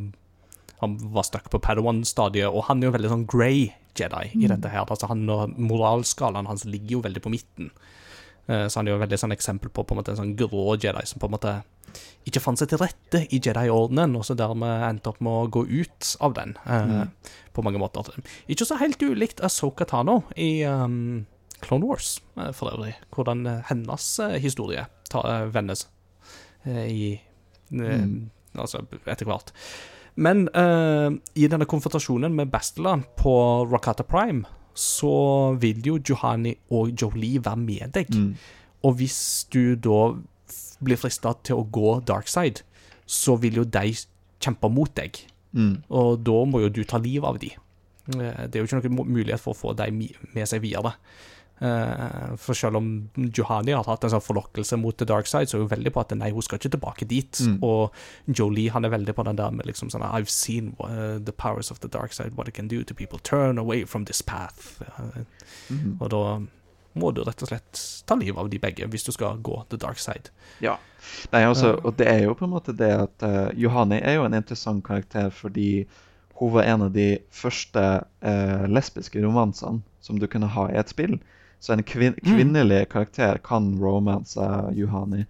han var stuck på Padawan-stadiet, og han er jo veldig sånn grey Jedi i dette her. Altså han Moralskalaen hans ligger jo veldig på midten. Eh, Så han er jo veldig sånn eksempel på, på en måte en sånn grå Jedi som på en måte ikke fant seg til rette i Jedi-ordenen, og så dermed endte opp med å gå ut av den, eh, på mange måter. Ikke så helt ulikt Asoka Tano i um, Clone Wars, uh, for øvrig. Hvordan hennes uh, historie ta, vendes i mm. Altså, etter hvert. Men eh, i denne konfrontasjonen med Bastila på Rakata Prime, så vil jo Johanni og Jolie være med deg. Mm. Og hvis du da blir frista til å gå dark side, så vil jo de kjempe mot deg. Mm. Og da må jo du ta livet av de. Eh, Det er jo ikke noen mulighet for å få dem med seg videre. Eh, For selv om Johanni har hatt en sånn forlokkelse mot the dark side, så er hun veldig på at nei, hun skal ikke tilbake dit. Mm. Og Jolie han er veldig på den der med liksom sånn I've seen uh, the powers of the dark side, what it can do to people. Turn away from this path. Eh, Mhm. Og da må du rett og slett ta livet av de begge hvis du skal gå the dark side. Ja. Nei, altså, Ja. og det er jo på en måte det at uh, Johanni er jo en interessant karakter fordi hun var en av de første uh, lesbiske romansene som du kunne ha i et spill. Så en kvin kvinnelig karakter kan romance uh, Johani.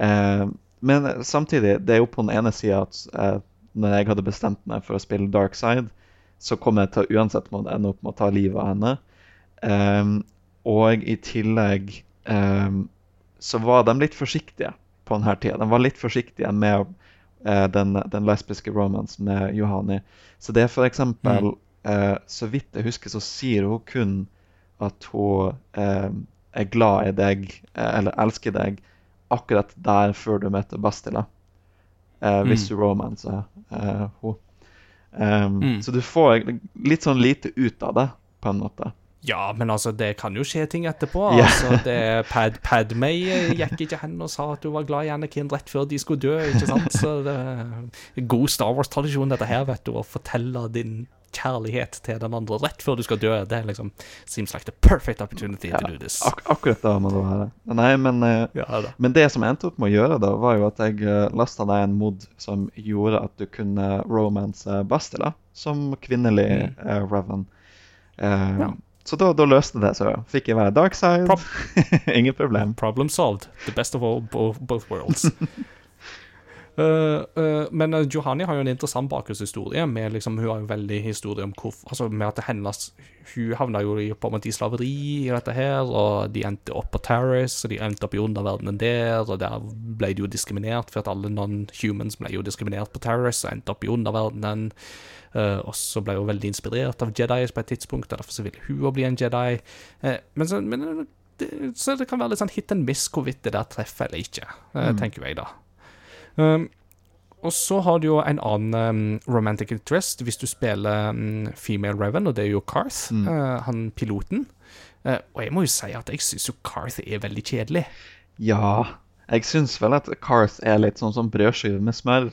Uh, men samtidig, det er jo på den ene sida at uh, når jeg hadde bestemt meg for å spille Dark Side, så kom jeg til å uansett måtte ende opp med å ta livet av henne. Um, og i tillegg um, så var de litt forsiktige på denne tida. De var litt forsiktige med uh, den, den lesbiske romansen med Johani. Så det er for eksempel, Uh, så vidt jeg husker, så sier hun kun at hun eh, er glad i deg, eh, eller elsker deg, akkurat der før du møter Bastila. Eh, hvis Mm. du romanser eh, hun. Um, Mm. Så du får litt sånn lite ut av det, på en måte. Ja, men altså, det kan jo skje ting etterpå. Yeah. Altså, det Pad Padmay gikk ikke hen og sa at du var glad i Anakin rett før de skulle dø, ikke sant? Så det er god Star Wars-tradisjon, dette her, vet du, å fortelle din kjærlighet til den andre rett før du skal dø. Det er liksom seems like the perfect opportunity to do this. Ak akkurat da må det være. Nei, men, eh, Ja men det som jeg endte opp med å gjøre, da, var jo at jeg uh, lasta deg en mod som gjorde at du kunne romance Bastila som kvinnelig Mm. uh, Revan. Uh, Ja. Så da, da løste det seg. Fikk jeg være dark side. Prob- Ingen problem. Problem solved. The best of all, both worlds. Uh, uh, men uh, Johanni har jo en interessant bakgrunnshistorie. Med liksom, hun har jo veldig historie om hvor, altså med at hennes Hun havna jo på en måte i slaveri i dette her, og de endte opp på Terrace, og de endte opp i underverdenen der, og der ble de jo diskriminert, for at alle non-humans ble jo diskriminert på Terrace, og endte opp i underverdenen. Uh, og så ble hun veldig inspirert av Jedis på et tidspunkt, og derfor så ville hun bli en Jedi. Uh, men så, men det, så det kan være litt sånn hit and miss hvorvidt det der treffer eller ikke, uh, tenker jeg da. Um, og så har du jo en annen um, romantic interest hvis du spiller um, female Reven, og det er jo Karth, Mm. uh, han piloten. Uh, og jeg må jo si at jeg syns jo Karth er veldig kjedelig. Ja. Jeg syns vel at Carth er litt sånn som brødskive med smør.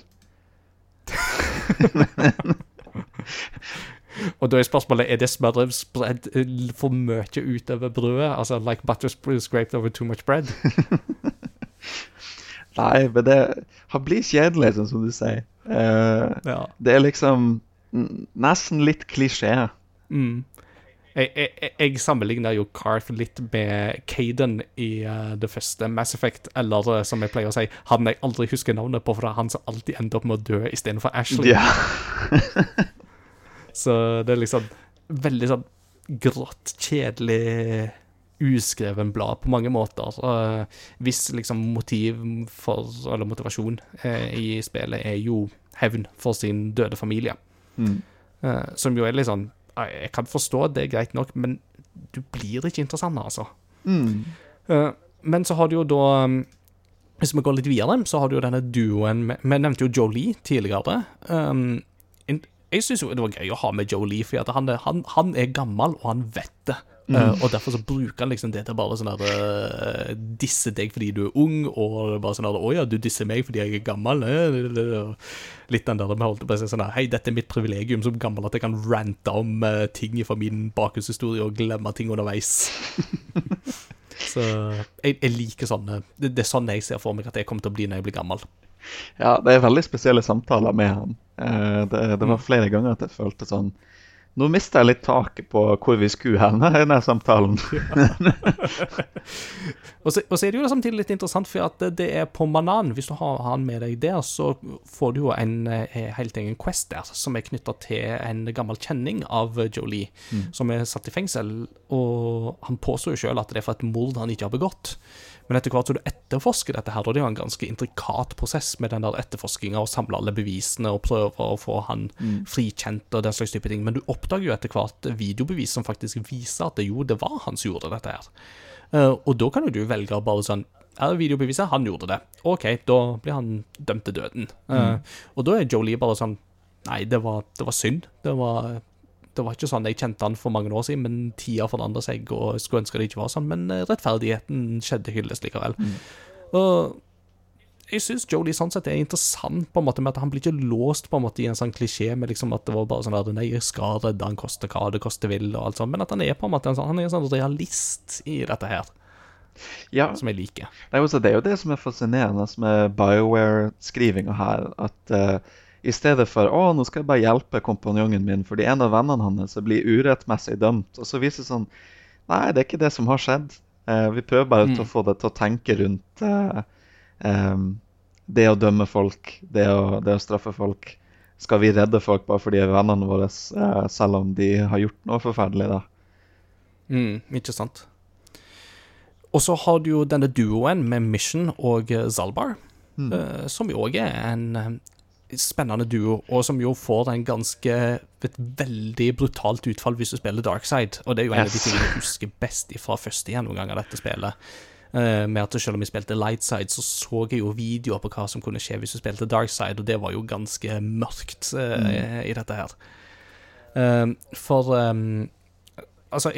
Og da er spørsmålet er det smøret spredd eh, for mye utover brødet. Altså like butter scraped over too much bread. Nei, men det han blir kjedelig, sånn som du sier. Uh, Ja. det er liksom nesten litt klisjé. Mm. Jeg, jeg, jeg- sammenligner jo Carth litt med Caden i uh, det første Mass Effect, eller eh, som jeg pleier å si, han jeg aldri husker navnet på, for det er han som alltid ender opp med å dø istedenfor Ashley. Ja. Så det er liksom veldig sånn grått, kjedelig, uskreven blad på mange måter. Hvis liksom motiv for, eller motivasjon eh, i spillet er jo hevn for sin døde familie. Mm. Eh, som jo er litt sånn eh, Jeg kan forstå det, er greit nok, men du blir ikke interessant, altså. Mm. Eh, men så har du jo da Hvis vi går litt videre, så har du jo denne duoen med- Vi nevnte jo Jolie tidligere. Um, jeg syns jo det var gøy å ha med Jolie, for han, han, han er gammel, og han vet det. Eh, og derfor så bruker han liksom det til bare sånn der eh, Disse deg fordi du er ung, og bare sånn der Å ja, du disser meg fordi jeg er gammel. eh, Litt den der vi holdt på sånn Hei, dette er mitt privilegium som gammel at jeg kan rante om ting fra min bakgrunnshistorie og glemme ting underveis. Så jeg, jeg liker sånne det, det er sånn jeg ser for meg at jeg kommer til å bli når jeg blir gammel. Ja, det er veldig spesielle samtaler med han. Det, det var flere ganger at jeg følte sånn Nå mista jeg litt taket på hvor vi skulle hen i denne samtalen. Og så, og så er det jo samtidig litt interessant, for at det er på Manan. Hvis du har han med deg der, så får du jo en eh, helt egen quest der, som er knytta til en gammel kjenning av Jolie, som er satt i fengsel. Og han påstår jo sjøl at det er for et mord han ikke har begått. Men etter hvert som du etterforsker dette her, og det er jo en ganske intrikat prosess med den der etterforskinga og samle alle bevisene og prøve å få han frikjent og den slags type ting, men du oppdager jo etter hvert videobevis som faktisk viser at det jo, det var han som gjorde dette her. Eh, og da kan jo du velge bare sånn Er videobeviset? Han gjorde det. OK, da blir han dømt til døden. Eh, og da er Jolie bare sånn Nei, det var, det var synd. Det var, det var ikke sånn jeg kjente han for mange år siden, men tida forandra seg, og jeg skulle ønske det ikke var sånn. Men eh, rettferdigheten skjedde hyllest likevel. Og jeg syns Jolie sånn sett er interessant, på en måte med at han blir ikke låst på en måte i en sånn klisjé med liksom at det var bare sånn at Nei, jeg skal redde han koste hva det koste vil, og alt sånt, men at han er på en måte en sånn, han er en sånn realist i dette her, Ja, som jeg liker. det er, det er jo det som er fascinerende med BioWare-skrivinga her. At eh, i stedet for å, nå skal jeg bare hjelpe kompanjongen min fordi en av vennene hans blir urettmessig dømt, og så viser det sånn Nei, det er ikke det som har skjedd. Eh, vi prøver bare mm. å få det til å tenke rundt eh, em, det å dømme folk, det å, det å straffe folk. Skal vi redde folk bare fordi de er vennene våre, eh, selv om de har gjort noe forferdelig? da? Mm, ikke sant. Og så har du jo denne duoen med Mission og eh, Zalbar, eh, som jo òg er en eh, spennende duo, og som jo får en ganske et veldig brutalt utfall hvis du spiller Darkside. Og det er jo en av de Yes. tingene jeg husker best fra første gjennomgang av dette spillet. Uh, med at selv om jeg spilte Lightside, så så jeg jo videoer på hva som kunne skje hvis du spilte Darkside, og det var jo ganske mørkt eh, i dette her. Uh, for eh, Altså,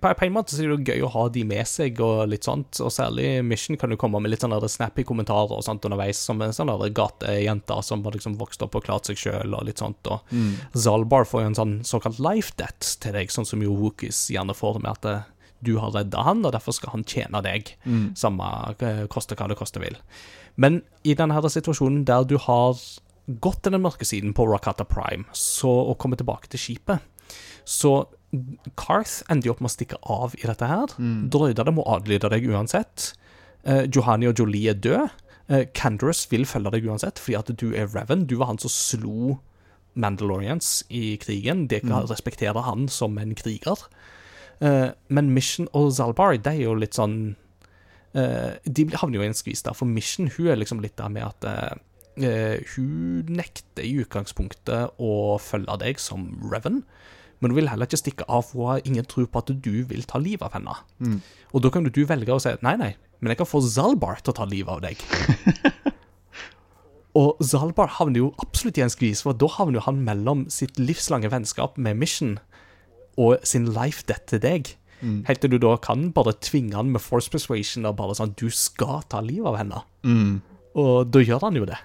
på på en måte så er det jo gøy å ha de med seg, og litt sånt, og særlig Mission kan jo komme med litt sånne der snappy kommentarer og sånt underveis, som en sånn gatejente som har liksom vokst opp og klart seg sjøl, og litt sånt, og Zalbar får jo en sånn såkalt life debt til deg, sånn som jo Wookies gjerne får med at eh, du har redda han, og derfor skal han tjene deg, samme eh, koste hva det koste vil. Men i denne her situasjonen der du har gått til den mørke siden på Rakata Prime, så og kommet tilbake til skipet, så Karth ender jo opp med å stikke av i dette her. Droidene må adlyde deg uansett. Eh, Johanni og Jolie er død. Eh, Canderous vil følge deg uansett, fordi at du er Revan. Du var han som slo Mandalorians i krigen. De mm. respekterer han som en kriger. Eh, men Mission og Zalbar, de er jo litt sånn eh, De havner jo i en skvis der, for Mission hun er liksom litt der med at eh, eh, Hun nekter i utgangspunktet å følge deg som Revan, men hun vil heller ikke stikke av, for hun har ingen tro på at du vil ta livet av henne. Og da kan du velge å si nei, nei, men jeg kan få Zalbar til å ta livet av deg. Og Zalbar havner jo absolutt i en skvis, for da havner jo han mellom sitt livslange vennskap med Mission og sin life debt til deg. Helt til du da kan bare tvinge han med force persuasion og bare sånn Du skal ta livet av henne. Og da gjør han jo det.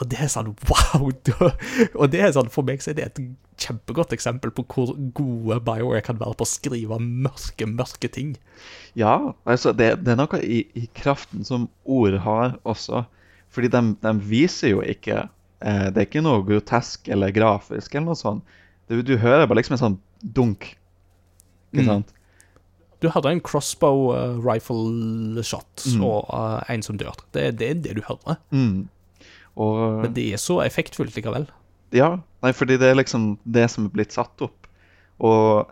Og det er sånn wow! Og det er sånn, for meg så er det et kjempegodt eksempel på hvor gode BioWare kan være på å skrive mørke, mørke ting. Ja, altså det, det er noe i, i kraften som ord har også. Fordi de, de viser jo ikke eh, Det er ikke noe grotesk eller grafisk eller noe sånt. Du, du hører bare liksom en sånn dunk. Ikke Mm. sant? Du hadde en crossbow uh, rifle shot Mm. og uh, en som dør. Det, det er det du hører. Mm. Og Men det er så effektfullt likevel. Ja, nei, fordi det er liksom det som er blitt satt opp. Og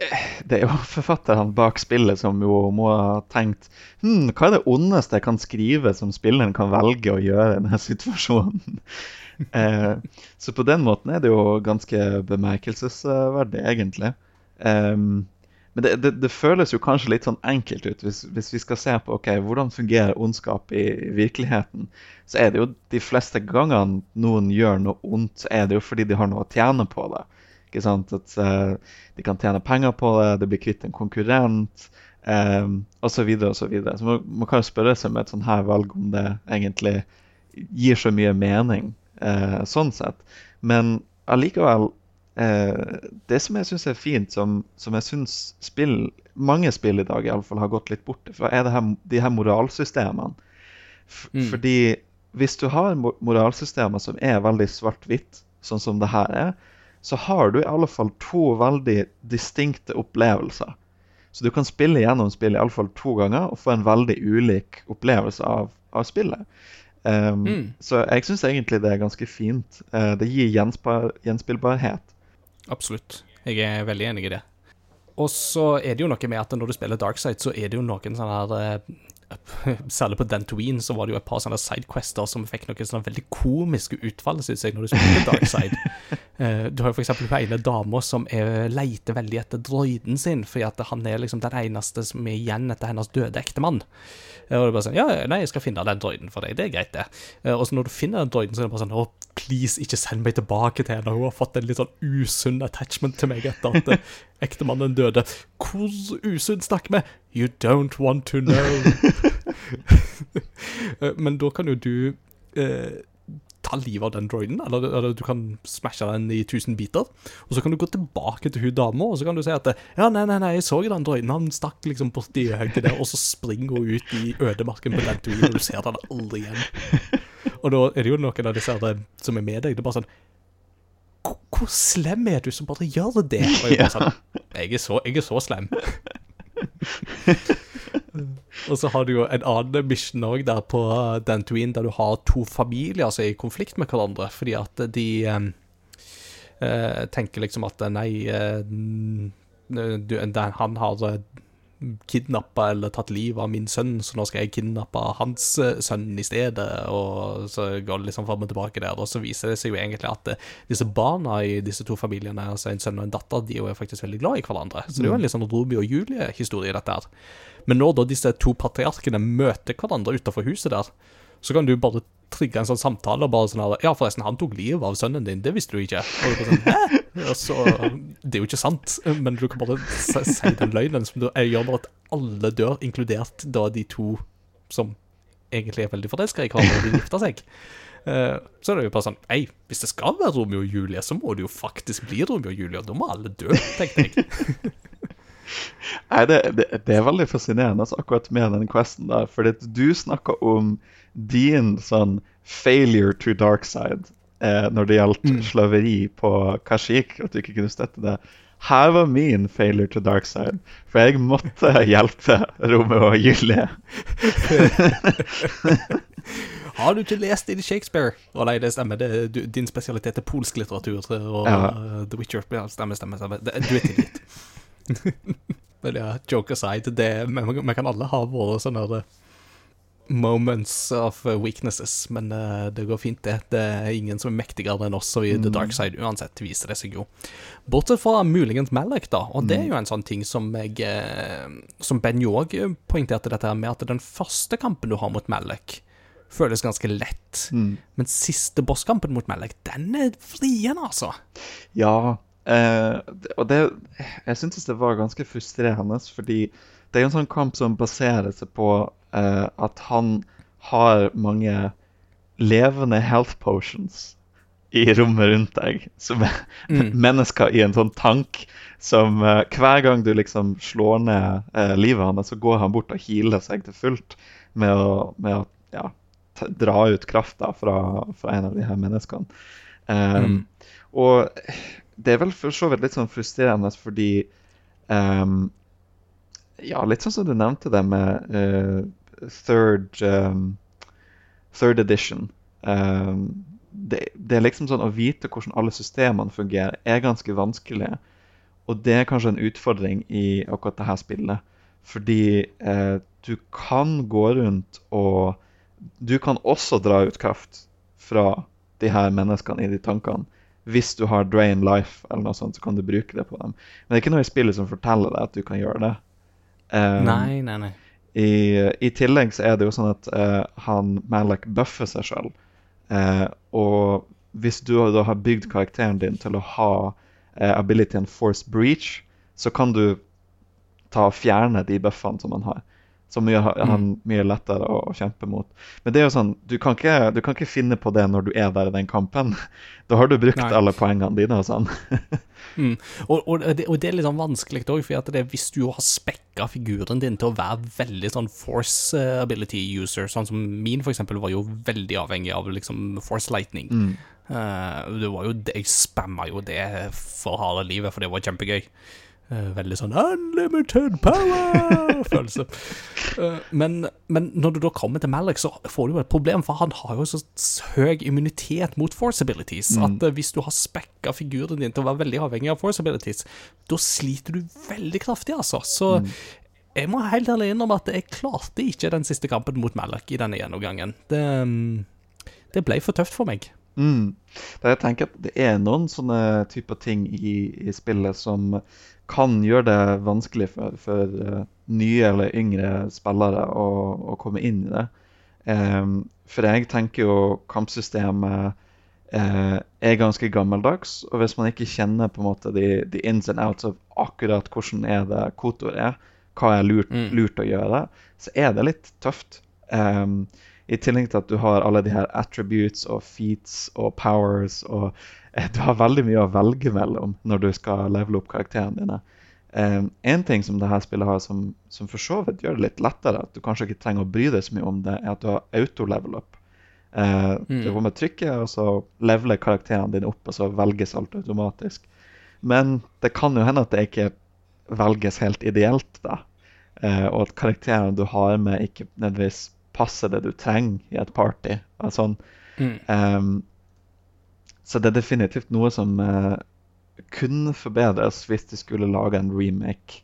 eh, det er jo forfatteren bak spillet som jo må ha tenkt hm, hva er det ondeste jeg kan skrive som spilleren kan velge å gjøre i denne situasjonen? eh, så på den måten er det jo ganske bemerkelsesverdig, egentlig. Em, men det, det, det føles jo kanskje litt sånn enkelt ut hvis, hvis vi skal se på ok, hvordan fungerer ondskap i, virkeligheten. Så er det jo de fleste gangene noen gjør noe ondt, så er det jo fordi de har noe å tjene på det. Ikke sant? At uh, de kan tjene penger på det, det blir kvitt en konkurrent, um, osv. Så, videre, og så, så man, man kan jo spørre seg med et sånt her valg om det egentlig gir så mye mening, uh, sånn sett. Men allikevel eh, Det som jeg syns er fint, som, som jeg syns spill, mange spill i dag i alle fall har gått litt bort fra, er det her, de her moralsystemene. F Mm. Fordi hvis du har moralsystemer som er veldig svart-hvitt, sånn som det her er, så har du i alle fall to veldig distinkte opplevelser. Så du kan spille gjennom spillet fall to ganger og få en veldig ulik opplevelse av, av spillet. Um, Mm. Så jeg syns egentlig det er ganske fint. Uh, det gir gjenspillbarhet. Absolutt. Jeg er veldig enig i det. Og så er det jo noe med at når du spiller Darkside, så er det jo noen sånne her eh, Særlig på Dantooine så var det jo et par sånne sidequester som fikk noen sånne veldig komiske utfall, synes jeg, når du spilte Darkside. Eh, du har jo eksempel hun ene dama som er, leiter veldig etter droiden sin, fordi at han er liksom den eneste som er igjen etter hennes døde ektemann. Eh, Og er bare sånn Ja, nei, jeg skal finne den droiden for deg. Det er greit, det. Eh, Og så når du finner den droiden, så er det bare sånn Å, please, ikke send meg tilbake til henne. Hun har fått en litt sånn usunn attachment til meg etter at ektemannen døde. Hvor usunn snakker vi? You don't want to know. Men da kan jo du eh, ta livet av den droiden, eller, eller du kan smashe den i tusen biter. Og så kan du gå tilbake til hun dama, og så kan du si at ja, nei, nei, nei, jeg så den droiden, han stakk liksom borti høyden der, og så springer hun ut i ødemarken på den turen, og du ser den aldri igjen. Og da er det jo noen av disse her, som er med deg, det er bare sånn "Hvor- slem er du som bare gjør det? Og jeg bare sånn Jeg er så, jeg er så slem. Og så har du jo en annen mission òg der på Dantooine, der du har to familier som er i konflikt med hverandre, fordi at de eh, eh, tenker liksom at nei, eh, du, den, han har eh, kidnappa eller tatt livet av min sønn, så nå skal jeg kidnappe hans eh, sønn i stedet. Og så går det liksom fram og tilbake der. Og så viser det seg jo egentlig at eh, disse barna i disse to familiene, altså en sønn og en datter, de er jo faktisk veldig glad i hverandre. Så det er jo en litt sånn Romeo og Julie-historie, dette her. Men når da disse to patriarkene møter hverandre utenfor huset der, så kan du bare trigge en sånn samtale og bare sånn her Ja, forresten, han tok livet av sønnen din, det visste du ikke. Og du bare sånn, Hæ? Og så, det er jo ikke sant, men du kan bare si, si den løgnen som du, jeg gjør bare at alle dør, inkludert da de to som egentlig er veldig forelska i hverandre, og de gifter seg. Eh, så er det jo bare sånn Ei, hvis det skal være Romeo og Julie, så må det jo faktisk bli Romeo og Julie, og da må alle dø, tenkte jeg. Nei, det, det, det er veldig fascinerende altså, akkurat med den questen der. Fordi du snakker om din sånn failure to dark side eh, når det gjaldt slaveri på Kashik, at du ikke kunne støtte det. Her var min failure to dark side, for jeg måtte hjelpe Romeo og Julie. Har du ikke lest din Shakespeare? Å nei, det stemmer. Det, du, din spesialitet er polsk litteratur og Ja. uh, The Witcher. Ja, stemmer, stemmer. stemmer. Det, du er tilgitt. Men ja, joke aside, det, vi, vi kan alle ha våre sånne der, moments of uh, weaknesses, men uh, det går fint, det. Det er ingen som er mektigere enn oss og i The Dark Side uansett, viser det seg jo. Bortsett fra muligens Malek, da, og det er jo en sånn ting som jeg eh, Som Ben jo òg poengterte dette her med, at den første kampen du har mot Malek, føles ganske lett. Men siste bosskampen mot Malek, den er vrien, altså. Ja, eh, og det Jeg syntes det var ganske frustrerende, fordi det er jo en sånn kamp som baserer seg på eh, at han har mange levende health potions. i rommet rundt deg, som er Mm. mennesker i en sånn tank som uh, hver gang du liksom slår ned uh, livet hans, så går han bort og healer seg til fullt med å, med å ja, dra ut krafta fra, fra en av de her menneskene. Um, Mm. Og det er vel for så vidt litt sånn frustrerende fordi um, Ja, litt sånn som du nevnte det med eh, third um, Third edition. Um, det, det er liksom sånn Å vite hvordan alle systemene fungerer, er ganske vanskelig. Og det er kanskje en utfordring i akkurat dette spillet. Fordi eh, du kan gå rundt og Du kan også dra ut kraft fra de her menneskene i de tankene. Hvis du har drain life, eller noe sånt, så kan du bruke det på dem. Men det er ikke noe i spillet som forteller deg at du kan gjøre det. Um, Nei, nei, nei. I, I tillegg så er det jo sånn at eh, han Malak buffer seg sjøl. og hvis du da har bygd karakteren din til å ha eh, abilityen force breach, så kan du ta og fjerne de buffene som han har. Som gjør han mye lettere å, å kjempe mot. Men det er jo sånn, du kan, ikke, du kan ikke finne på det når du er der i den kampen. Da har du brukt Nei. alle poengene dine og sånn. Mm. Og, og, det, og det er litt sånn vanskelig òg, for det hvis du har spekka figuren din til å være veldig sånn force ability user, sånn som min eksempel var jo veldig avhengig av liksom force lightning. Eh, det var jo, jeg spamma jo det for harde livet, for det var kjempegøy. Eh, veldig sånn unlimited power-følelse. Eh, men, men når du da kommer til Malik, så får du jo et problem, for han har jo så høy immunitet mot force abilities at eh, hvis du har spekka figuren din til å være veldig avhengig av force abilities, da sliter du veldig kraftig, altså. Så jeg må helt ærlig innrømme at jeg klarte ikke den siste kampen mot Malik i denne gjennomgangen. Det, mm, det ble for tøft for meg. Mm. Da jeg tenker at Det er noen sånne typer ting i, i spillet som kan gjøre det vanskelig for, for eh, nye eller yngre spillere å, å komme inn i det. Um, for jeg tenker jo kampsystemet uh, er ganske gammeldags. Og hvis man ikke kjenner på en måte de, de ins and outs av akkurat hvordan er det kotor er, hva er lurt, Mm. lurt å gjøre, så er det litt tøft. Em, I tillegg til at du har alle de her attributes og feats og powers og eh, Du har veldig mye å velge mellom når du skal levele opp karakterene dine. Um, en ting som dette spillet har som, som for så vidt gjør det litt lettere, at du kanskje ikke trenger å bry deg så mye om det, er at du har auto-level up. Uh, Mm. Du får med trykket, og så leveler karakterene dine opp, og så velges alt automatisk. Men det kan jo hende at det ikke velges helt ideelt, da. Uh, og at karakterene du har med, ikke nødvendigvis passer det du trenger i et party. sånn. Mm. um, så det er definitivt noe som uh, kunne forbedres hvis de skulle lage en remake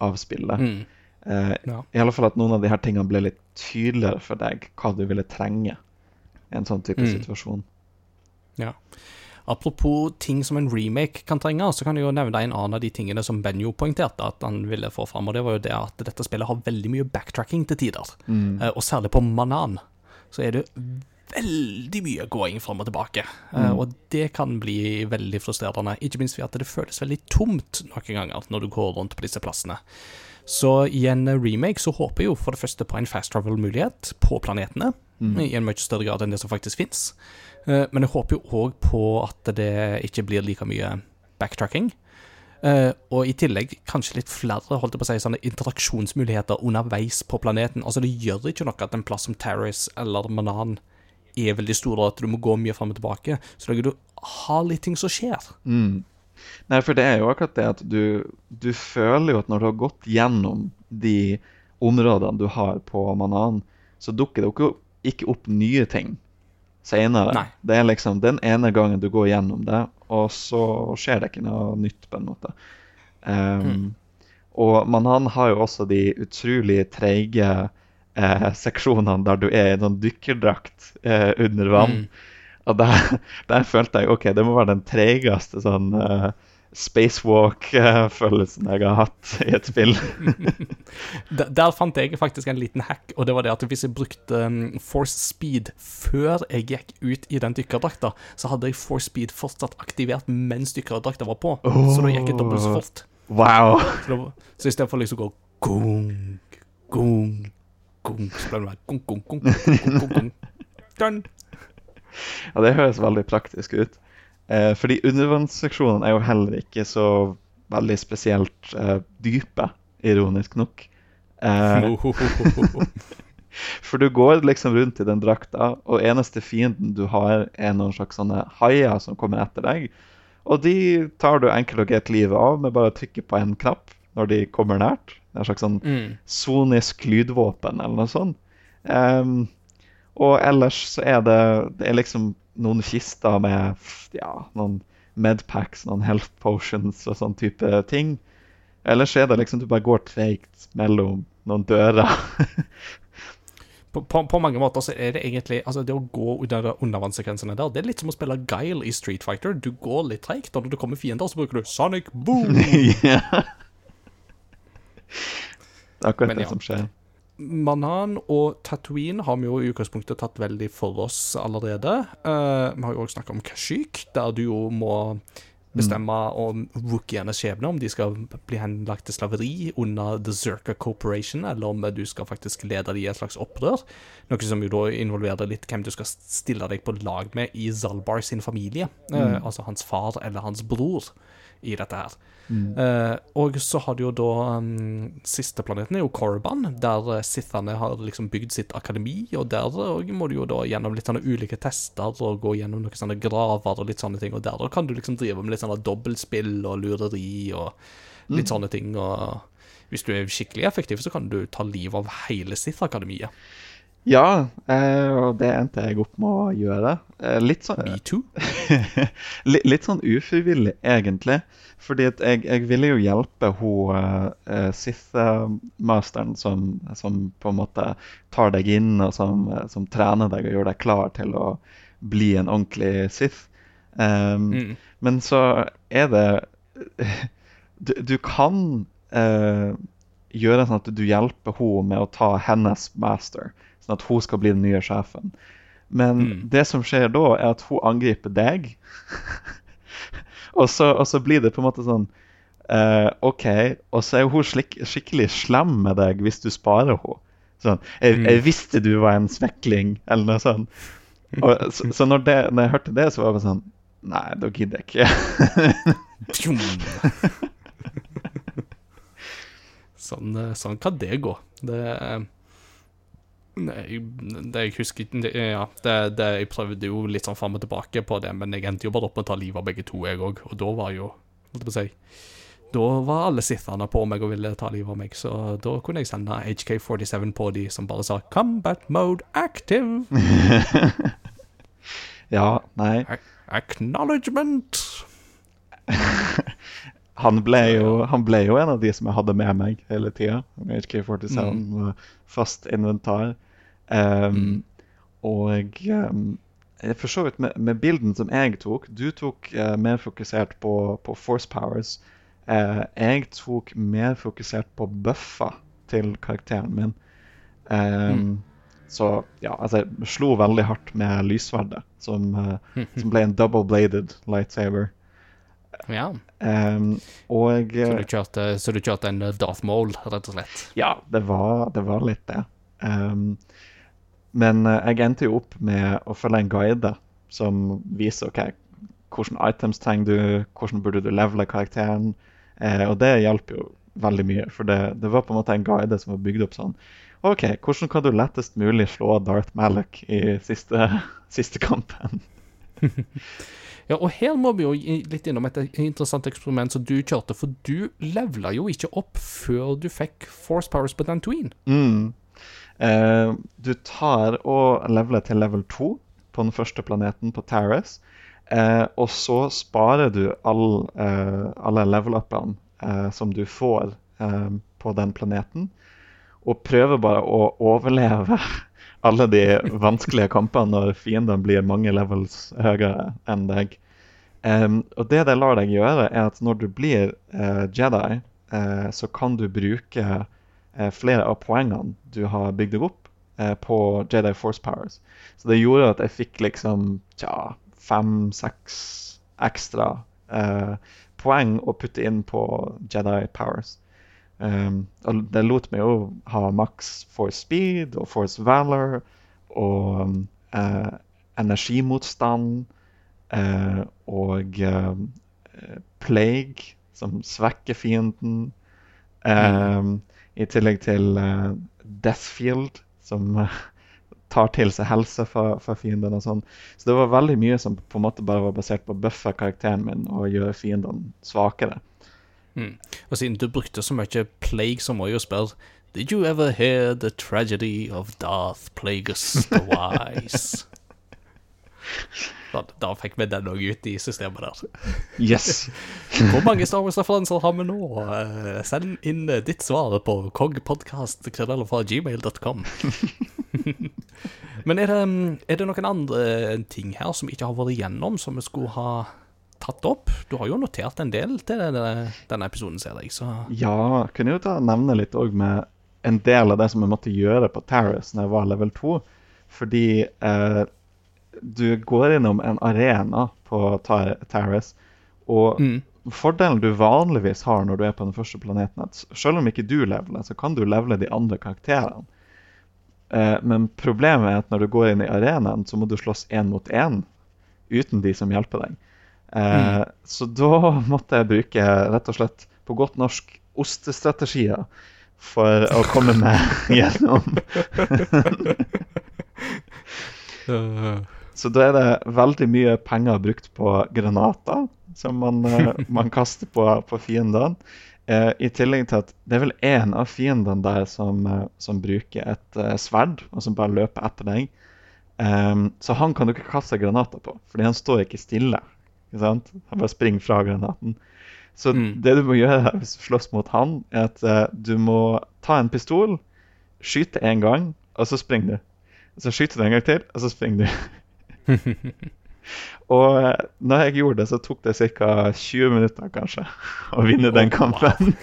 av spillet. Mm. Uh, Ja. I alle fall at noen av de her tingene ble litt tydeligere for deg, hva du ville trenge i en sånn type Mm. situasjon. Ja. Apropos ting som en remake kan trenge, så kan jeg jo nevne en annen av de tingene som Benjo poengterte at han ville få fram, og det var jo det at dette spillet har veldig mye backtracking til tider. Eh, Og særlig på Manan så er det veldig mye gåing fram og tilbake. Mm. Og det kan bli veldig frustrerende, ikke minst ved at det føles veldig tomt noen ganger når du går rundt på disse plassene. Så i en remake så håper jeg jo for det første på en fast travel-mulighet på planetene, i en mye større grad enn det som faktisk fins. Men jeg håper jo òg på at det ikke blir like mye backtracking. Eh, og i tillegg kanskje litt flere holdt jeg på å si, sånne interaksjonsmuligheter underveis på planeten. Altså Det gjør ikke noe at en plass som Terrace eller Manan er veldig stor, og at du må gå mye fram og tilbake. Så lenge du har litt ting som skjer. Mm. Nei, for det er jo akkurat det at du, du føler jo at når du har gått gjennom de områdene du har på Manan, så dukker det jo ikke opp nye ting senere. Det er liksom den ene gangen du går gjennom det, og så skjer det ikke noe nytt på en måte. Um, Og Manan har jo også de utrolig treige eh, seksjonene der du er i noen sånn dykkerdrakt eh, under vann. Mm. Og der, der følte jeg ok, det må være den treigeste sånn uh, spacewalk-følelsen jeg har hatt i et spill. Der, der fant jeg faktisk en liten hack, og det var det at hvis jeg brukte um, force speed før jeg gikk ut i den dykkerdrakta, så hadde jeg force speed fortsatt aktivert mens dykkerdrakta var på. Så da gikk jeg dobbelt så fort. Wow! Så, det var, så istedenfor liksom å gå gong, gong, gong, så ble det bare gong, gong, gong, gong, gong, gong. Done. Ja, det høres veldig praktisk ut. Eh, fordi undervannsseksjonene er jo heller ikke så veldig spesielt eh, dype, ironisk nok. Eh, for du går liksom rundt i den drakta, og eneste fienden du har, er noen slags sånne haier som kommer etter deg. Og de tar du enkelt og greit livet av med bare å trykke på en knapp når de kommer nært. En slags sånn Mm. sonisk lydvåpen eller noe sånt. Ehm, og ellers så er det, det er liksom noen kister med ja, noen medpacks, noen health potions og sånn type ting. Ellers er det liksom du bare går treigt mellom noen dører. På, på, på mange måter så er det egentlig Altså, det å gå under undervannssekvensene der, det er litt som å spille Guile i Street Fighter. Du går litt treigt, og når det kommer fiender, så bruker du Sonic Boom. Det er akkurat Men det ja. som skjer. Manan og Tatooine har vi jo i utgangspunktet tatt veldig for oss allerede. Uh, vi har jo også snakket om Kashyyyk, der du jo må bestemme om wookienes skjebne, om de skal bli henlagt til slaveri under The Zerka Corporation, eller om du skal faktisk lede dem i et slags opprør. Noe som jo da involverer litt hvem du skal stille deg på lag med i Zalbar sin familie. Eh, altså hans far eller hans bror i dette her. Eh, og så har du jo da um, Siste planeten er jo Korban, der Sithene Sithane har liksom bygd sitt akademi. Og der og må du jo da gjennom litt sånne ulike tester og gå gjennom noen sånne graver og litt sånne ting. Og der og kan du liksom drive med litt sånne dobbeltspill og lureri og litt sånne ting. Og hvis du er skikkelig effektiv, så kan du ta livet av hele Sith-akademiet. Ja, eh, og det endte jeg opp med å gjøre. Eh, litt sånn Me too. litt, sånn ufrivillig, egentlig. Fordi jeg, jeg ville jo hjelpe hun uh, Sith-masteren som, som på en måte tar deg inn, og som, eh, som trener deg og gjør deg klar til å bli en ordentlig Sith. Um, Mm. Men så er det Du, du kan uh, gjøre sånn at du hjelper henne med å ta hennes master, sånn at hun skal bli den nye sjefen. Men Mm. det som skjer da, er at hun angriper deg. og, så, og så blir det på en måte sånn uh, OK, og så er hun slik, skikkelig slem med deg hvis du sparer henne. Sånn, jeg, jeg visste du var en svekling, eller noe sånt. Og, så så når, det, når jeg hørte det, så var jeg sånn Nei, da gidder jeg ikke. Sånn, eh, sånn kan det gå. Det Nei, det jeg husker Ja, det, det, jeg prøvde jo litt sånn fram og tilbake på det, men jeg endte jo bare opp med å ta livet av begge to, jeg òg. Og da var jo Holdt jeg på å si Da var alle sittende på meg og ville ta livet av meg, så da kunne jeg sende HK47 på de som bare sa 'Combat mode active'. Ja, nei. Acknowledgement. Han ble, jo, han ble jo en av de som jeg hadde med meg hele tida. HK47 mm. fast inventar. Um, Og um, for så vidt med, med bilden som jeg tok Du tok uh, mer fokusert på, på force powers. Uh, jeg tok mer fokusert på buffa til karakteren min. Um, Så ja, altså jeg slo veldig hardt med lyssverdet, som, uh, som ble en double-bladed lightsaber. Ja. Um, og Så du kjørte, så du kjørte en Darth Maul, rett og slett? Ja, det var, det var litt det. Um, men eh, jeg endte jo opp med å følge en guide som viser ok, hvilke items trenger du, hvordan burde du levele karakteren. Eh, og det hjalp jo veldig mye, for det, det var på en måte en guide som var bygd opp sånn. OK, hvordan kan du lettest mulig slå Darth Malak i siste, siste kampen? Ja, og her må vi jo litt innom et interessant eksperiment som du kjørte, for du levela jo ikke opp før du fikk Force Powers på Dantooine. Mm. Eh, du tar og leveler til level 2 på den første planeten på Terrace. Eh, og så sparer du all, eh, alle level-upene eh, som du får på den planeten. Og prøver bare å overleve alle de vanskelige kampene når fiendene blir mange levels høyere enn deg. Um, og det det lar deg gjøre, er at når du blir Jedi, så kan du bruke flere av poengene du har bygd deg opp eh, på Jedi Force Powers. Så det gjorde at jeg fikk liksom tja, fem-seks ekstra eh, poeng å putte inn på Jedi Powers. Um, og det lot meg jo ha maks Force Speed og Force Valor og um, eh, energimotstand eh, og eh, plague, som svekker fienden. Eh, I tillegg til uh, Deathfield, som uh, tar til seg helse fra, fra fiendene og sånn. Så det var veldig mye som på en måte bare var basert på å buffe karakteren min og gjøre fiendene svakere. Og siden du brukte så mye plague, så må jeg jo spørre Did you ever hear the tragedy of Darth Plagueis the Wise? Da, da fikk vi den òg ut i systemet der. Yes! Hvor mange Star Wars-referanser har vi nå? Eh, Send inn eh, ditt svar på kogpodkast.gmail.com. Men er det, er det noen andre ting her som ikke har vært igjennom, som vi skulle ha tatt opp? Du har jo notert en del til denne, denne episoden, ser jeg. Så Ja, kunne jo ta nevne litt òg med en del av det som vi måtte gjøre på Terrace når jeg var level 2. Fordi eh, du går innom en arena på Tar- Terrace, og Mm. fordelen du vanligvis har når du er på den første planeten, at selv om ikke du leveler, så kan du levele de andre karakterene. Eh, men problemet er at når du går inn i arenaen, så må du slåss én mot én uten de som hjelper deg. Eh, Så da måtte jeg bruke rett og slett på godt norsk ostestrategier for å komme meg gjennom. eh, Så da er det veldig mye penger brukt på granater som man, eh, man kaster på, på fiendene. Eh, I tillegg til at det er vel én av fiendene der som, eh, som bruker et eh, sverd, og som bare løper etter deg. Ehm, så han kan du ikke kaste granater på, fordi han står ikke stille. Ikke sant? Han bare springer fra granaten. Så Mm. det du må gjøre hvis du slåss mot han, er at eh, du må ta en pistol, skyte én gang, og så springer du. Så skyter du en gang til, og så springer du. Og eh, når jeg gjorde det, så tok det ca. 20 minutter kanskje å vinne den kampen.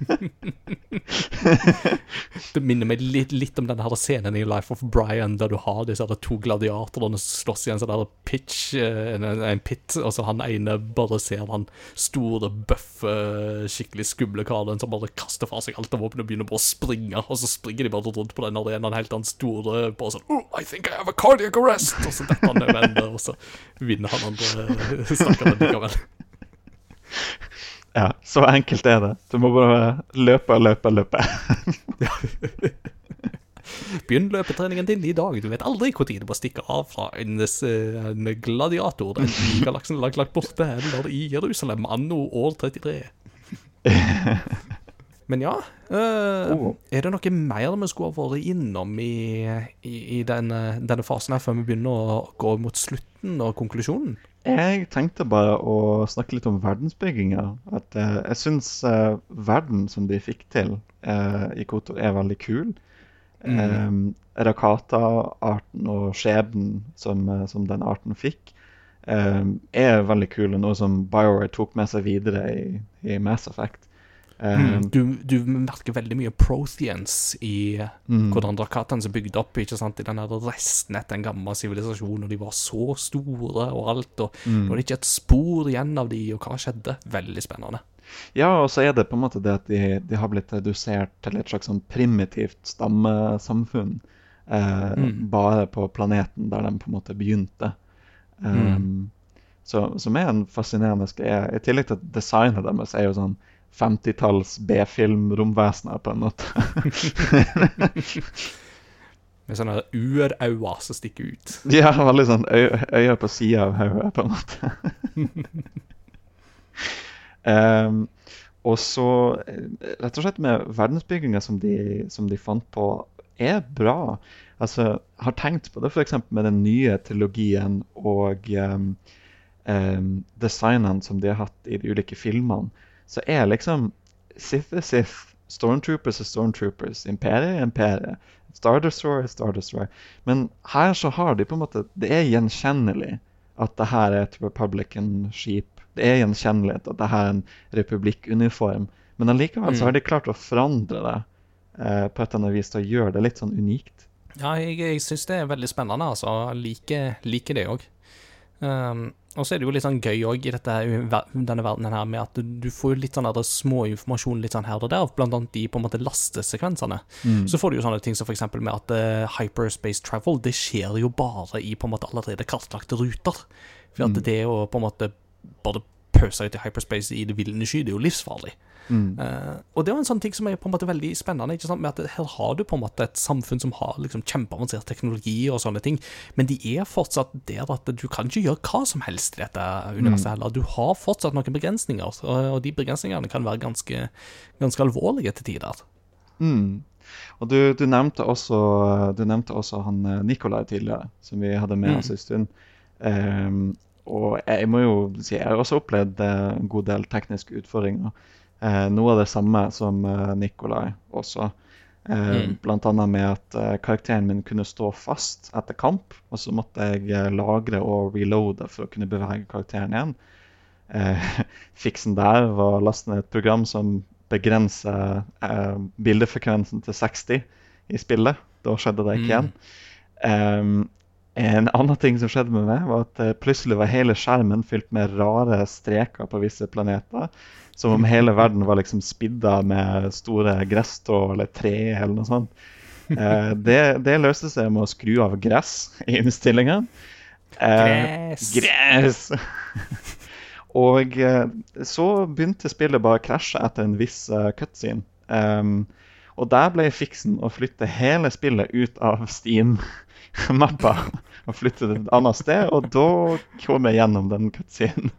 Det minner meg litt, litt om denne her scenen i Life of Brian, der du har disse her to gladiatorene som slåss i en sånn pitch, eh, en, en pit, og så han ene bare ser han store, bøffe, skikkelig skumle karen som bare kaster fra seg alt av våpen og begynner bare å springe, og så springer de bare rundt på den arenaen helt han store, bare sånn oh, I think I have a cardiac arrest! Og så detter han ende, og så vinner han andre stakkaren likevel. Ja, Så enkelt er det. Du må bare løpe og løpe og løpe. Begynn løpetreningen din i dag. Du vet aldri når du må stikke av fra en, eh, en gladiator den i galaksen langt, langt borte eller i Jerusalem anno år 33. Men ja, Oh. er det noe mer vi skulle ha vært innom i, i, i denne, denne fasen her før vi begynner å gå mot slutten og konklusjonen? Jeg tenkte bare å snakke litt om verdensbygginga. At eh, jeg syns eh, verden som de fikk til eh, i Kotor, er veldig kul. Mm. Eh, Rakata-arten og skjebnen som, eh, som den arten fikk, eh, er veldig kul, og noe som BioWare tok med seg videre i, i Mass Effect. Eh, Mm. Du, du merker veldig mye Protheans i Mm. hvordan Drakatene er bygd opp ikke sant? i den resten etter en gammel sivilisasjon, og de var så store og alt, og Mm. nå er det ikke et spor igjen av de, og hva skjedde? Veldig spennende. Ja, og så er det på en måte det at de, de har blitt redusert til et slags sånn primitivt stammesamfunn. Eh, Mm. Bare på planeten der de på en måte begynte. Um, Mm. så, som er en fascinerende greie. I tillegg til at designet deres er jo sånn 50-talls B-film-romvesener, på en måte. Med sånne urauer som stikker ut. Ja, veldig sånn øy øyne på sida av hodet, på en måte. um, og så rett og slett med verdensbygginga som, som de fant på, er bra. Altså, har tenkt på det f.eks. med den nye trilogien og um, um, designene som de har hatt i de ulike filmene, så er liksom Sith er Sith, Stormtroopers er Stormtroopers, Imperiet er Imperiet, Star Destroyer er Star Destroyer. Men her så har de på en måte Det er gjenkjennelig at det her er et Republican-skip. Det er gjenkjennelig at det her er en republikkuniform. Men allikevel så Mm. har de klart å forandre det eh, på et eller annet vis til å gjøre det litt sånn unikt. Ja, jeg, jeg syns det er veldig spennende, altså. Jeg liker, liker det òg. Um, og så er det jo litt sånn gøy òg i dette, denne verdenen her med at du, får litt sånn småinformasjon små informasjon litt sånn her og der, blant annet i på en måte lastesekvensene. Så får du jo sånne ting som eksempel med at uh, hyperspace travel, det skjer jo bare i på en måte allerede kartlagte ruter. For at det å på en måte bare pøse ut i hyperspace i det ville sky, det er jo livsfarlig. Eh, og det er en sånn ting som er på en måte veldig spennende. ikke sant? Med at Her har du på en måte et samfunn som har liksom kjempeavansert teknologi og sånne ting, men de er fortsatt der at du kan ikke gjøre hva som helst i dette universet heller. Du har fortsatt noen begrensninger, og, og de begrensningene kan være ganske, ganske alvorlige til tider. Mm. Og du, du, nevnte også, du nevnte også han eh, Nikolai tidligere, som vi hadde med Mm. oss en stund. Um, og jeg må jo si, jeg har også opplevd eh, en god del tekniske utfordringer. Eh, noe av det samme som eh, Nikolai også. Eh, Mm. Blant annet med at eh, karakteren min kunne stå fast etter kamp, og så måtte jeg eh, lagre og reloade for å kunne bevege karakteren igjen. Eh, fiksen der var å laste ned et program som begrenser eh, bildefrekvensen til 60 i spillet. Da skjedde det ikke igjen. Ehm, en annen ting som skjedde med meg, var at eh, plutselig var hele skjermen fylt med rare streker på visse planeter. Som om hele verden var liksom spidda med store gresstrå eller tre eller noe sånt. Eh, det, det løste seg med å skru av gress i innstillingen. Eh, Gress. Og eh, så begynte spillet bare å krasje etter en viss uh, cutscene. Um, og der ble fiksen å flytte hele spillet ut av Steam-mappa og flytte det et annet sted, og da kom jeg gjennom den cutscenen.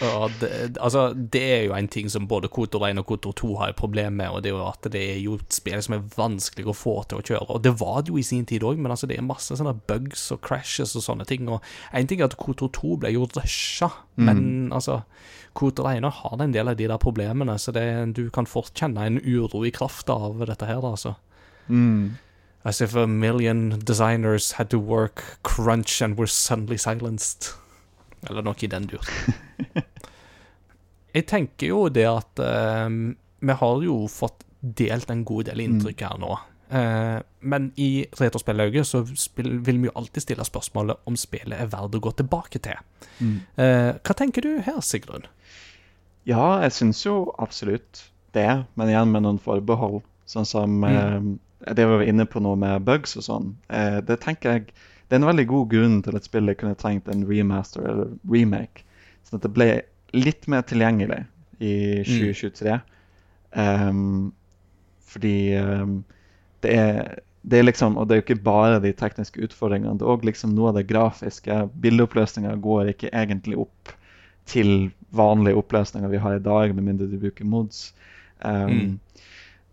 Det, altså, det er jo en ting som både Kotor 1 og Kotor 2 har et problem med, og det er jo at det er jo spill som er vanskelig å få til å kjøre. Og det var det jo i sin tid òg, men altså, det er masse sånne bugs og crashes og sånne ting. Og en ting er at Kotor 2 ble jo rusha, men altså Kotor 1 har en del av de der problemene, så det, du kan fort kjenne en uro i kraft av dette her, altså. altså. As if a million designers had to work crunch and were suddenly silenced. Eller noe i den dur. Jeg tenker jo det at eh, vi har jo fått delt en god del inntrykk her nå. Eh, men i retrospillauget så spill, vil vi jo alltid stille spørsmålet om spillet er verdt å gå tilbake til. Eh, hva tenker du her, Sigrun? Ja, jeg syns jo absolutt det, men igjen med noen forbehold. Sånn som eh, det vi var inne på nå med bugs og sånn. Eh, det tenker jeg Det er en veldig god grunn til at spillet kunne trengt en remaster eller remake. Sånn at det ble litt mer tilgjengelig i 2023. Ehm, fordi um, det er det er liksom, og det er jo ikke bare de tekniske utfordringene. Det er òg liksom noe av det grafiske. Bildeoppløsninga går ikke egentlig opp til vanlige oppløsninger vi har i dag, med mindre du bruker mods. Um, Mm.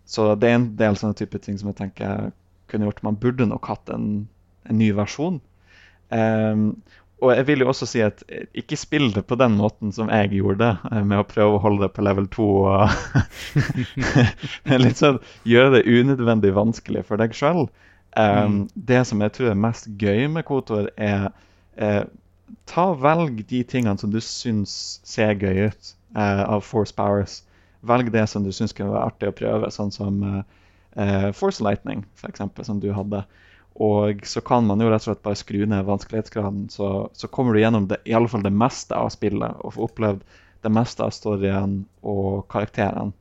Så det er en del sånne type ting som jeg tenker kunne gjort. Man burde nok hatt en ny versjon. Um, og jeg vil jo også si at ikke spill det på den måten som jeg gjorde eh, med å prøve å holde det på level 2 og Litt sånn gjøre det unødvendig vanskelig for deg sjøl. Um, Det som jeg tror er mest gøy med Kotor, er eh, ta velg de tingene som du syns ser gøy ut eh, av Force Powers. Velg det som du syns kunne være artig å prøve, sånn som eh, eh, Force Lightning, f.eks., som du hadde. Og så kan man jo rett og slett bare skru ned vanskelighetsgraden, så, så kommer du gjennom det, i alle fall det meste av spillet og får opplevd det meste av storyen og karakterene.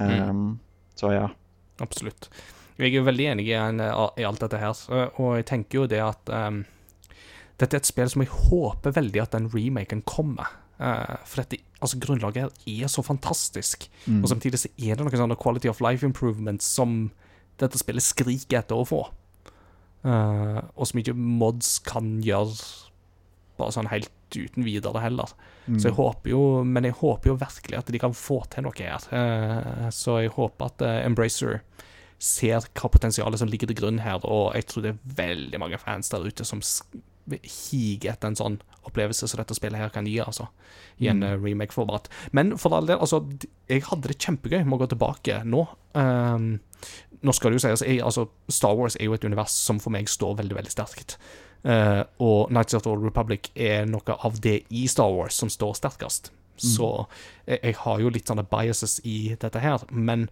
Um, Så ja. Absolutt. Jeg er veldig enig i, i alt dette her, og jeg tenker jo det at um, dette er et spill som jeg håper veldig at den remaken kommer. Uh, for dette, altså grunnlaget her er så fantastisk, og samtidig så er det noen sånne quality of life improvements som dette spillet skriker etter å få. Eh, og som ikke mods kan gjøre bare sånn helt uten videre heller. Så jeg håper jo, men jeg håper jo virkelig at de kan få til noe her. Uh, så jeg håper at uh, Embracer ser hva potensialet som ligger til grunn her, og jeg tror det er veldig mange fans der ute som higer etter en sånn opplevelse som dette spillet her kan gi, altså. I en mm. remake-format. Men for all del, altså, jeg hadde det kjempegøy med å gå tilbake nå. Um, nå skal det jo sies, altså, Star Wars er jo et univers som for meg står veldig, veldig sterkt. Uh, og Nights of the Old Republic er noe av det i Star Wars som står sterkest. Så jeg, jeg har jo litt sånne biases i dette her, men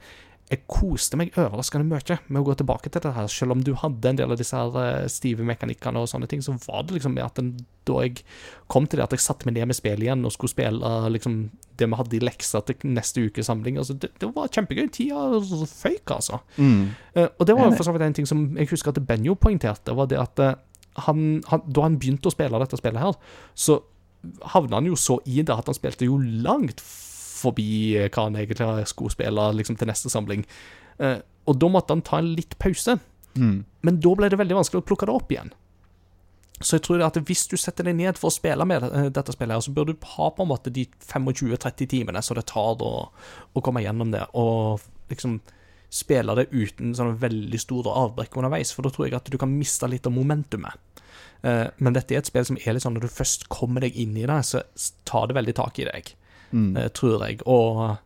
jeg koste meg overraskende mye med å gå tilbake til det her, selv om du hadde en del av disse her eh, stive mekanikkene og sånne ting, så var det liksom med at den, da jeg kom til det at jeg satte meg ned med spillet igjen og skulle spille liksom det vi hadde i lekser til neste ukes samling, altså det, det var kjempegøy. Tida føyk, altså. Mm. Uh, og det var for så vidt en ting som jeg husker at Benjo poengterte, var det at uh, han, han, da han begynte å spille dette spillet her, så havna han jo så i det at han spilte jo langt forbi eh, hva han egentlig skulle spille liksom, til neste samling. Eh, og da måtte han ta en litt pause, Mm. men da ble det veldig vanskelig å plukke det opp igjen. Så jeg tror at hvis du setter deg ned for å spille med eh, dette spillet, her, så bør du ha på en måte de 25-30 timene som det tar da å komme gjennom det, og liksom spille det uten sånne veldig store avbrekk underveis, for da tror jeg at du kan miste litt av momentumet. Eh, Men dette er et spill som er litt sånn når du først kommer deg inn i det, så tar det veldig tak i deg, Mm. eh, tror jeg. Og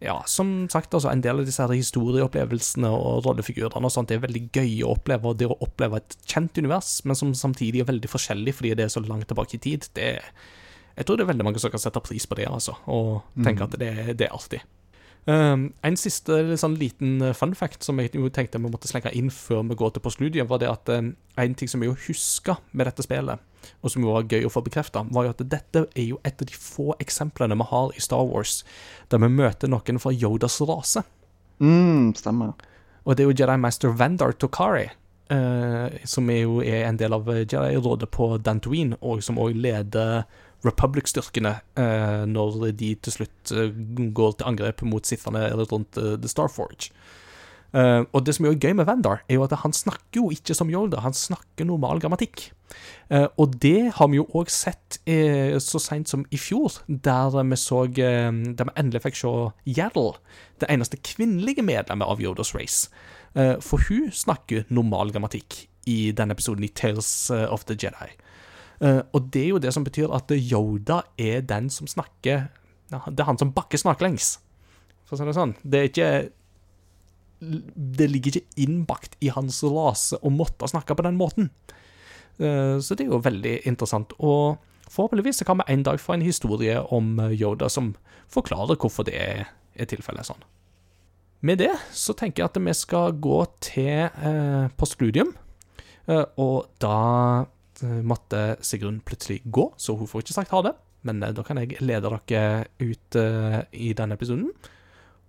ja, som sagt, altså, en del av disse her historieopplevelsene og rollefigurene og sånt er veldig gøy å oppleve, og det å oppleve et kjent univers, men som samtidig er veldig forskjellig fordi det er så langt tilbake i tid, det Jeg tror det er veldig mange som kan sette pris på det, altså, og tenke at det, det er artig. Um, en siste sånn liten eh, fun fact som jeg tenkte vi måtte slenge inn før vi går til postludiet, var det at um, en ting som jeg huska med dette spillet, og som var gøy å få bekrefta, var jo at dette er jo et av de få eksemplene vi har i Star Wars der vi møter noen fra Yodas rase. Mm, stemmer. Og det er jo Jedi Master Vandar Tokari, Uh, som er jo er en del av Jedi-rådet på Dantooine, og som òg leder Republic-styrkene eh, når de til slutt eh, går til angrep mot sittende rundt eh, The Starforge. Eh, og det som er gøy med Vandar, er jo at han snakker jo ikke som Yoda, han snakker normal grammatikk. Eh, og det har vi jo òg sett eh, så seint som i fjor, der vi så Der vi endelig fikk se Yaddle, det eneste kvinnelige medlemmet av Yodas race. For hun snakker normal grammatikk i denne episoden i Tales of the Jedi. Eh, og det er jo det som betyr at Yoda er den som snakker Det er han som bakker snaklengs, for å si det sånn. Det er ikke det ligger ikke innbakt i hans rase å måtte snakke på den måten. Eh, Så det er jo veldig interessant. Og forhåpentligvis så kan vi en dag få en historie om Yoda som forklarer hvorfor det er, tilfellet sånn. Med det så tenker jeg at vi skal gå til eh, postludium. Og da måtte Sigrun plutselig gå, så hun får ikke sagt ha det. Men eh, da kan jeg lede dere ut eh, i denne episoden.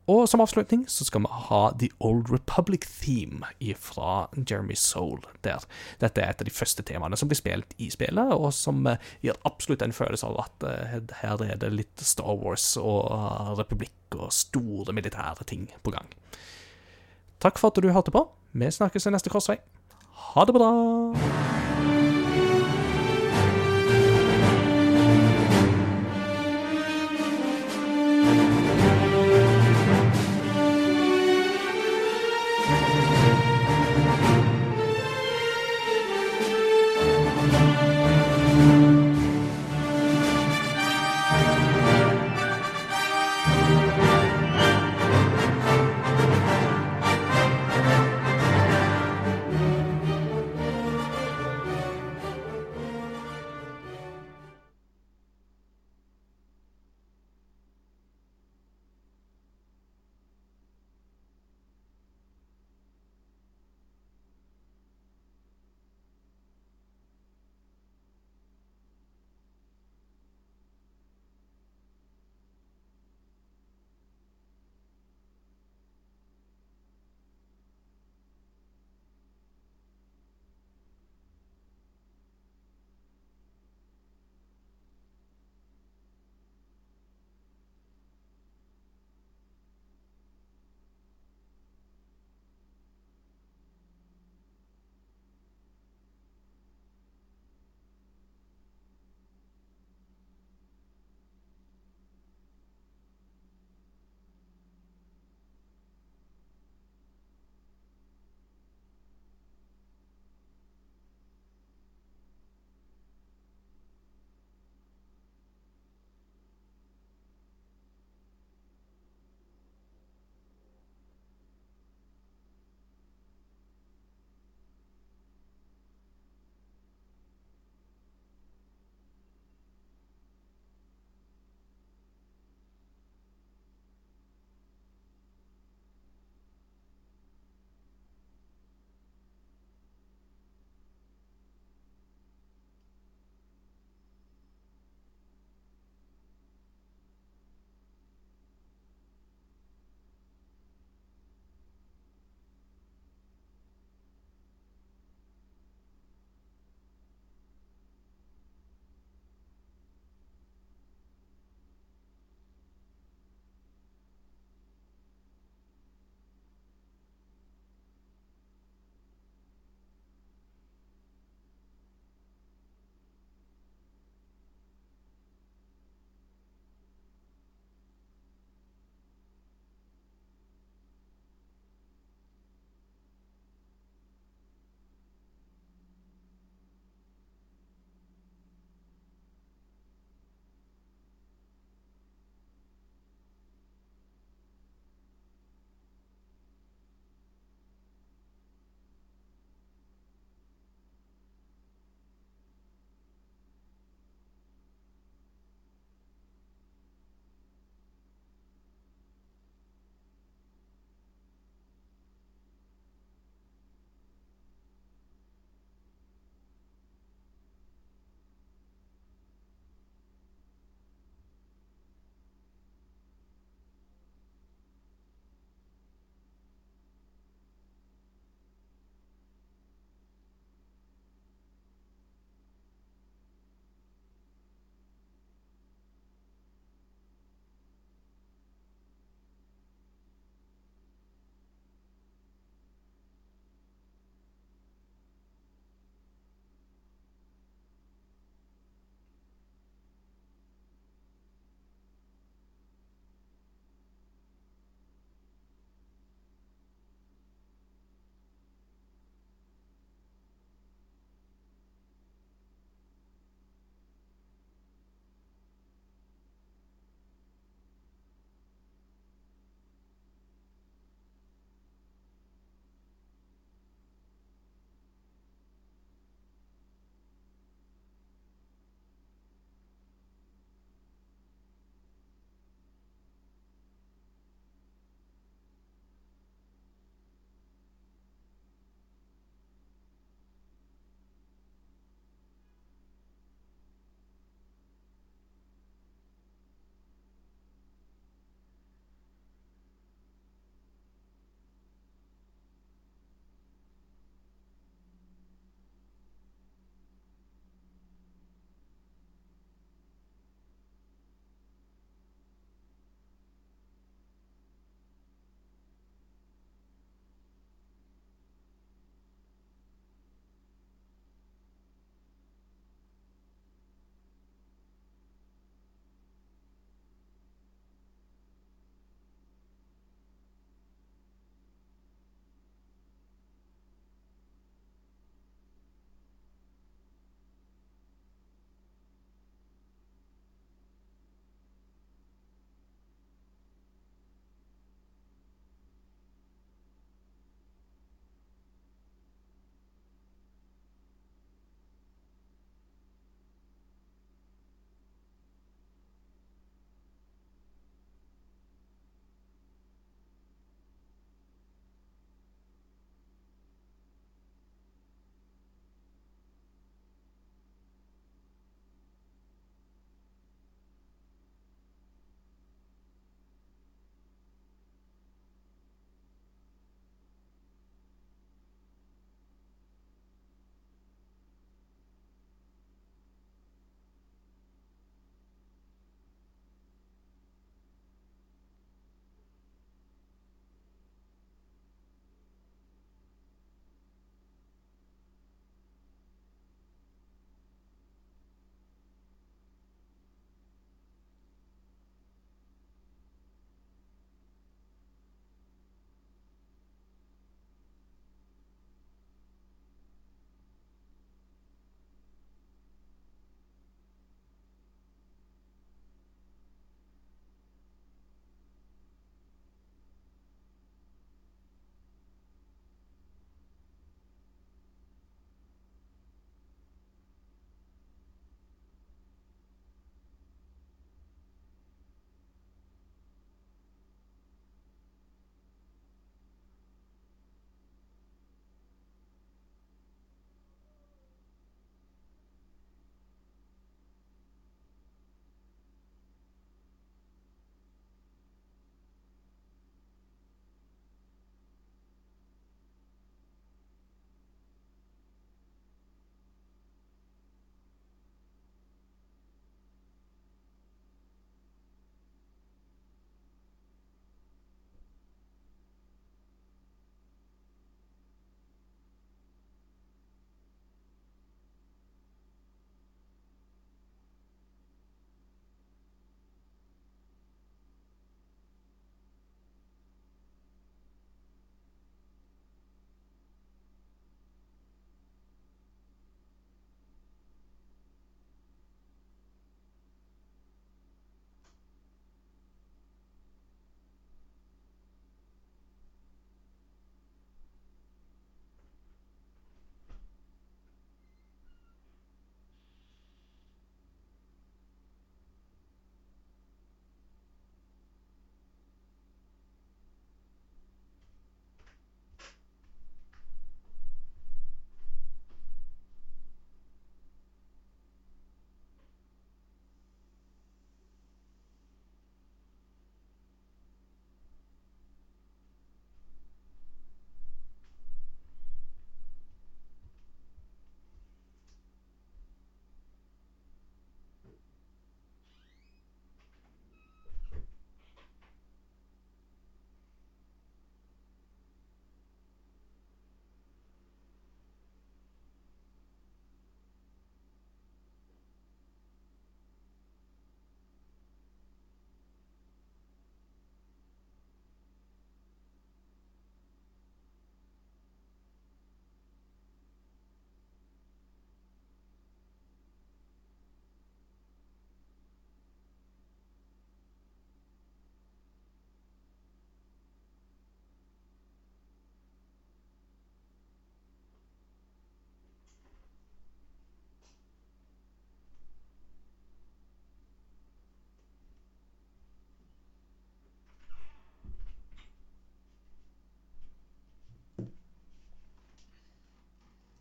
Og som avslutning så skal vi ha The Old Republic Theme fra Jeremy Soul der. Dette er et av de første temaene som blir spilt i spillet, og som eh, gir absolutt en følelse av at eh, her er det litt Star Wars og eh, republikk og store militære ting på gang. Takk for at du hørte på. Vi snakkes i neste korsvei. Ha det bra!